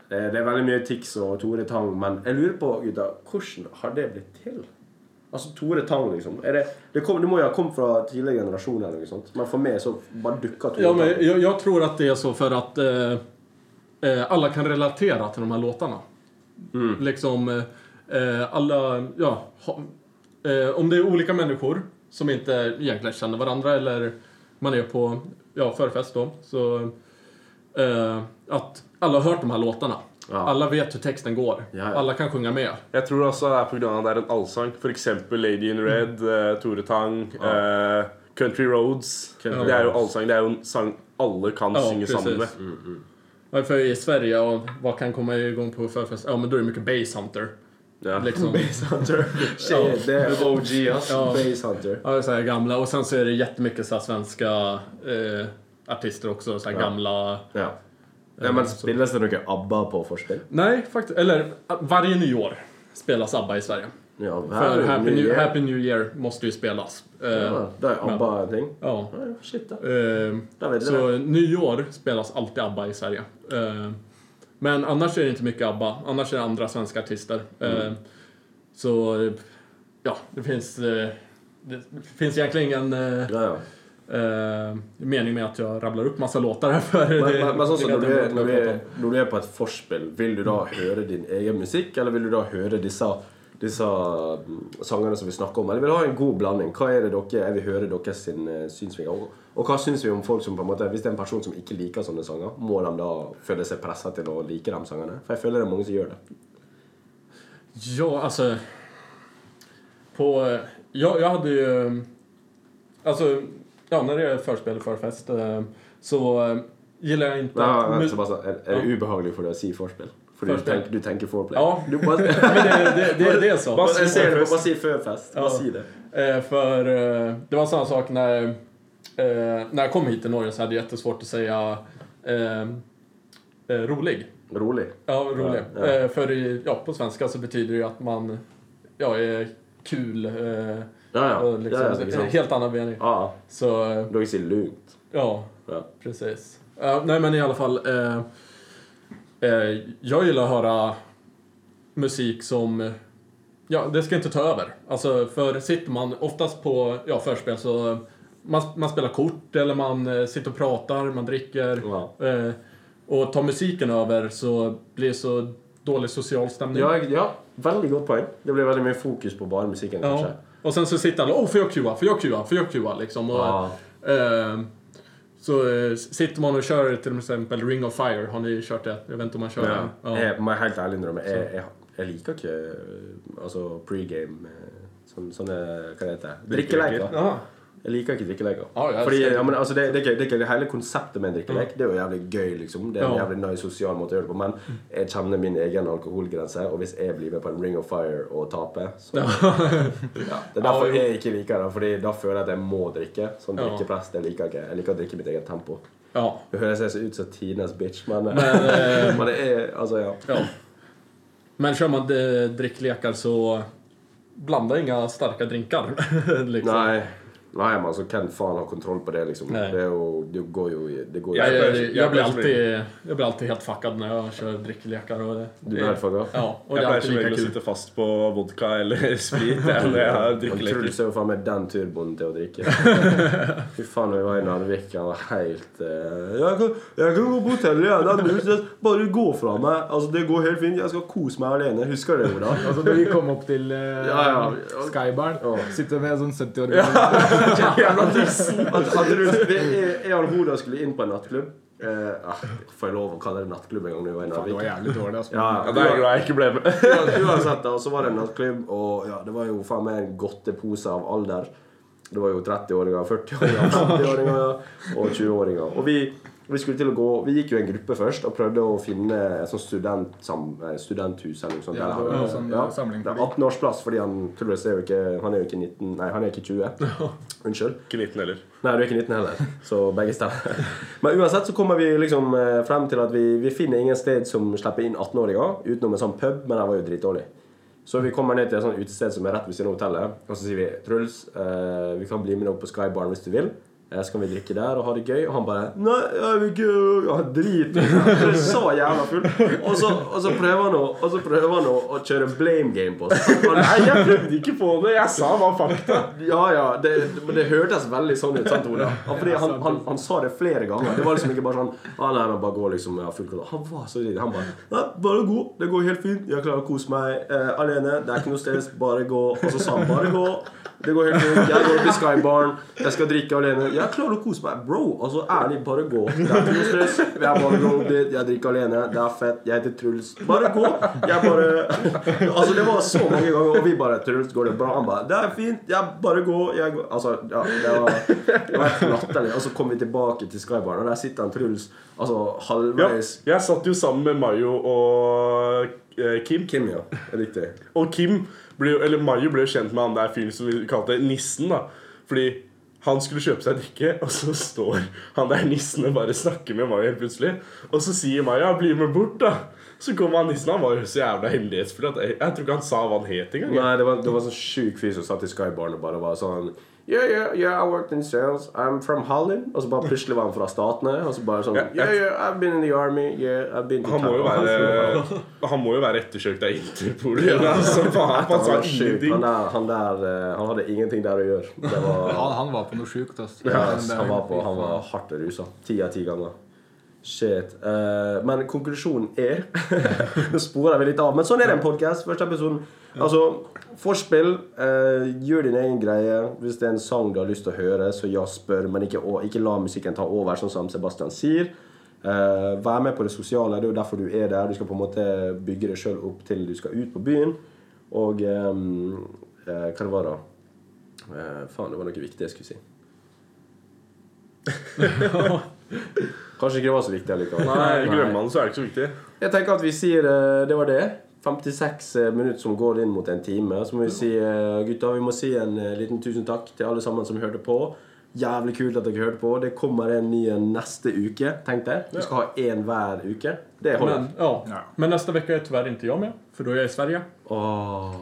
Det, det er veldig mye Tix og Tore Tang, men jeg lurer på, gutta, hvordan har det blitt til? Altså, Tore Tang, liksom. Er det, det, kom, det må jo ha kommet fra tidligere generasjoner, eller noe sånt. men for meg så bare dukka Tore Ja, men jag, jag tror att det är så för att eh, eh, alla kan relatera till de här låtarna. Liksom, eh, eh, alla, ja, ha, eh, om det är olika människor som inte egentligen känner varandra eller man är på, ja, förfest då, så eh, att alla har hört de här låtarna. Ja. Alla vet hur texten går. Ja, ja. Alla kan sjunga med. Jeg tror også det er av at det er en allsang. Eksempel Lady in Red, eh, Tore Tang, eh, Country Roads. Country Det er jo allsang. Det er jo en sang alle kan Ja, synge precis. sammen med. Ja, För i Sverige, ja, vad kan komma igång på förfest? Ja, men då är det mycket Basshunter. Ja. Liksom. Basshunter. Shit, det är OG alltså. Ja. Basshunter. Ja, så här gamla. Och sen så är det jättemycket så här svenska eh, artister också. Så här Ja. gamla... Ja. Ja, men spilles det noe ABBA på forspill? Nej, faktiskt. Eller eh, varje nyår spelas ABBA i Sverige. Ja, För Happy New Year. Happy New Year måste ju spelas. Eh, Ja, da er ABBA en ting. ja. Ja, shit, da. Eh, Da vet du så det. nyår spelas alltid ABBA i Sverige. Eh, men annars är det inte mycket ABBA. Annars är det andra svenska artister. Eh, Mm. så eh, ja, det finns, eh, det finns egentligen ingen eh, Ja, ja. Eh, mening med att jag rabblar upp massa låtar här för Men, det, men, vet du, jag inte vad jag er på et forspill, vil du da høre din egen musikk, eller vil du da høre disse, disse mm, sangene som vi snakker om? Eller vil du ha en god blanding? Hva er det dere, jeg vil høre deres sin, eh, synsvinger? Og, og hva syns vi om folk som på en måte, hvis det er en person som ikke liker sånne sanger, må de da føle seg pressa til å like de sangene? For jeg føler det er mange som gjør det. Ja, alltså... På, eh, jag, jag hade ju... Alltså, ja, när det är förspel, förfest, eh, så eh, gillar jag inte Ja, att... ja, mus- så bare sånn, er, er det ubehagelig for deg å si forspill? Fordi du tenker, du tenker foreplay? Ja. Du Men det, det, det, det är så. si førfest. Bare Ja. si det. Eh, för eh, det var samma sak när, eh, när jag kom hit till Norge så hade jag jättesvårt att säga eh, eh, rolig. Rolig. Ja, rolig. Ja, ja. Eh, för ja, på svenska så betyder det ju att man ja, är kul. Ja, ja. och liksom, ja, ja, en liksom. helt annan mening. ja. Så eh, Dere sier lunt. ja, Ja. precis. Eh, nej men i alla fall. Eh, eh, jag gillar att höra musik som Ja, det ska inte ta över. Alltså, för sitter man oftast på ja, förspel så man, man spelar kort eller man sitter och pratar, man dricker. Eh, och tar musiken över så blir det så dålig social stämning. Ja, ja, veldig godt poeng. Det blir veldig mye fokus på bare musikken, Ja. kanskje. Och sen så sitter alla, åh får jag QA, får jag QA, får jag QA liksom. Och, Ja. eh, så eh, sitter man och kör till exempel Ring of Fire, har ni kört det? Jag vet inte om man kör Ja. det. Ja. Jeg må helt ærlig innrømme, jeg, jeg, jeg liker ikke eh, altså pregame eh, sånn, Sånne Hva det heter det? Drikkeleker. Ja. Jeg liker ikke drikkeleker. Ja, jeg Fordi, ja, men, altså, det, det, det, ikke- Hele konseptet med en drikkelek Det er jo jævlig gøy, liksom. Det er en Ja. jævlig nice sosial måte å gjøre det på. Men jeg kjenner min egen alkoholgrense, og hvis jeg blir med på en Ring of Fire og taper så, ja, Det er derfor Ja, jeg ikke liker det. Fordi da føler jeg at jeg må drikke. Sånn Ja. drikkepress det liker jeg ikke. Jeg liker å drikke mitt eget tempo. ja. Det høres ut som tidenes bitch, men, Men, eh, men det er Altså, ja. Ja. Men kör man eh, dricklekar så blanda inga starka drinkar. liksom. Nei, men altså, hvem faen har kontroll på det, liksom? Nej. Det, jo, det går i det går jo Jag, Jag jag, jag, jag blir alltid, jag blir alltid helt fuckad när jag kör dricklekar. Och det, Du blir helt fucka? ja, och det är alltid sitte fast på vodka eller sprit jeg, når jeg har Men drikkeleker. Truls er jo faen meg den turboen til å drikke. Fy faen, når vi var i Narvik, han var helt eh, jeg, kan, 'Jeg kan gå på hotellet den huset. Bare gå fra meg. Altså, Det går helt fint. Jeg skal kose meg alene. Husker du det, Oda? Altså, når vi kom opp til eh, Ja, ja. Skybaren, Ja. sitter med en sånn 70 år gammel Jævla tissen! At, at du, det, jeg, og Hoda skulle inn på en nattklubb. Eh, ah, får jeg lov å kalle det nattklubb en gang når vi var Faen, det var jævlig dårlig. Altså. Ja, Ja, Da er jeg glad jeg ikke ble med. Ja, Uansett, da, så var det en nattklubb, og ja, det var jo faen meg en godtepose av alder. Det var jo 30-åringer, 40-åringer, 50-åringer og 20-åringer. Og vi, vi skulle til å gå Vi gikk jo i en gruppe først og prøvde å finne et sånt student, sam, eh, studenthus eller noe sånt. Ja, det var sånn, eh, samling det for er 18-årsplass, fordi han Truls er jo ikke Han er jo ikke 19 Nei, han er ikke 20. Unnskyld. Ikke 19 heller. Nei, du er ikke 19 heller, så begge stemmer. Men uansett så kommer vi liksom eh, frem til at vi, vi finner ingen sted som slipper inn 18-åringer, utenom en sånn pub, men den var jo dritdårlig. Så vi kommer ned til et sånt utested som er rett ved siden av hotellet, og så sier vi Truls, eh, vi kan bli med deg opp på Skybaren hvis du vil, Eh, Så kan vi drikke der og ha det gøy. Og han bare Nei, jeg vil ikke Og han driter det. Han er så jævla full. Og så, og så prøver han å, og så prøver han å, å kjøre blame game på oss. Han, Nei, jeg prøvde ikke på det. Jeg sa hva fakta. ja, ja, det, men det hørtes veldig sånn ut. sant, Ola? Ja, fordi han, han, han sa det flere ganger. Det var liksom ikke bare sånn ah, nei, nei, bare gå liksom, ja, full. Han var så redd. Han bare nei, bare gå. Det går helt fint. Jeg klarer å kose meg eh, alene. Det noe stress. Bare gå. Og så sa han bare gå. Det går helt fint. Jeg går opp i Skybarn. Jeg skal drikke alene. Jeg klarer å kose meg. Bro, altså ærlig, bare gå. Det er ikke noe stress. Jeg bare går dit. Jeg drikker alene. Det er fett. Jeg heter Truls. Bare gå. Jeg bare Altså, det var så mange ganger, og vi bare Truls, går det bra? Han bare Det er fint. Jeg bare gå. Jeg går. Altså, ja, det var, det var helt latterlig. Og så kom vi tilbake til Skybarn, og der sitter han Truls altså Ja, halvveis jeg satt jo sammen med Mayo og eh, Kim. Kim, ja. Riktig. Og Kim ble eller Mayo ble jo kjent med han der fyren som vi kalte Nissen. da Fordi han skulle kjøpe seg drikke, og så står han der nissen og bare snakker med Mayo helt plutselig. Og så sier Maja, 'bli med bort', da. Så kommer han nissen. Han var jo så jævla hemmelighetsfull at jeg, jeg tror ikke han sa hva han het engang. Nei, det var, det var sånn sjuk fyr som satt i Skybarn og bare var sånn Yeah, yeah, yeah, I worked in sales. I'm from Holland. Og så bare plutselig var han fra Statene. Og så bare sånn Ja, Yeah, yeah, I've been in the army. Yeah, I've been to Han må jo town." være Han må jo være ettersøkt av Interpol. Altså, faen, han Han sa ingenting. Han der, han der eh, Han hadde ingenting der å gjøre. Det var Han, han var på noe sjukt. ass. Ja, han var, på, han var hardt rusa. Ti av ti ganger. Shit. Eh, men konklusjonen er Nå sporer vi litt av, men sånn er det en podkast. Første episoden. Altså, forspill. eh, gjør din egen greie. Hvis det er en sang du har lyst til å høre, så ja, spør, men ikke, ikke la musikken ta over, sånn som Sebastian sier. Eh, vær med på det sosiale. Det er jo derfor du er der. Du skal på en måte bygge deg sjøl opp til du skal ut på byen. Og ehm, eh, hva det var da? Eh, faen, det var noe viktig jeg skulle si. Kanskje ikke det var så viktig allikevel. Nei, Glemmer han, så er det ikke så viktig. Jeg tenker at vi sier eh, det var det. 56 minutter som går inn mot en time. Så må vi si eh, gutta, vi må si en eh, liten tusen takk til alle sammen som hørte på. Jævlig kult at dere hørte på. Det kommer en ny en neste uke. Tenk det. Vi skal ha én hver uke. Det holder. Men, ja. Men nästa vecka är tyvärr inte jag med, för då är jag i Sverige. Åh,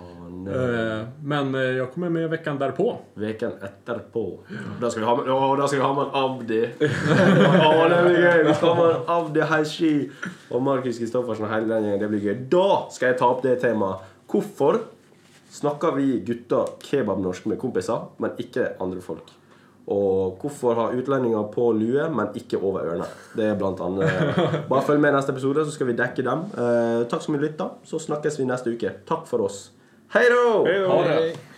nei. Eh, Men eh, jag kommer med veckan därpå. Veken etterpå. Da skal vi ha med, å, da skal vi ha med Abdi. Å, det blir gøy! Vi skal ha med en Abdi Heishi og Markus Kristoffersen og hele den gjengen. Det blir gøy. Da skal jeg ta opp det temaet. Hvorfor snakker vi gutter kebabnorsk med kompiser, men ikke andre folk? Og hvorfor har utlendinger på lue, men ikke over ørene? Det er blant annet Bare følg med i neste episode, så skal vi dekke dem. Eh, takk som lytta. Så snakkes vi neste uke. Takk for oss. Hei da. Ha det!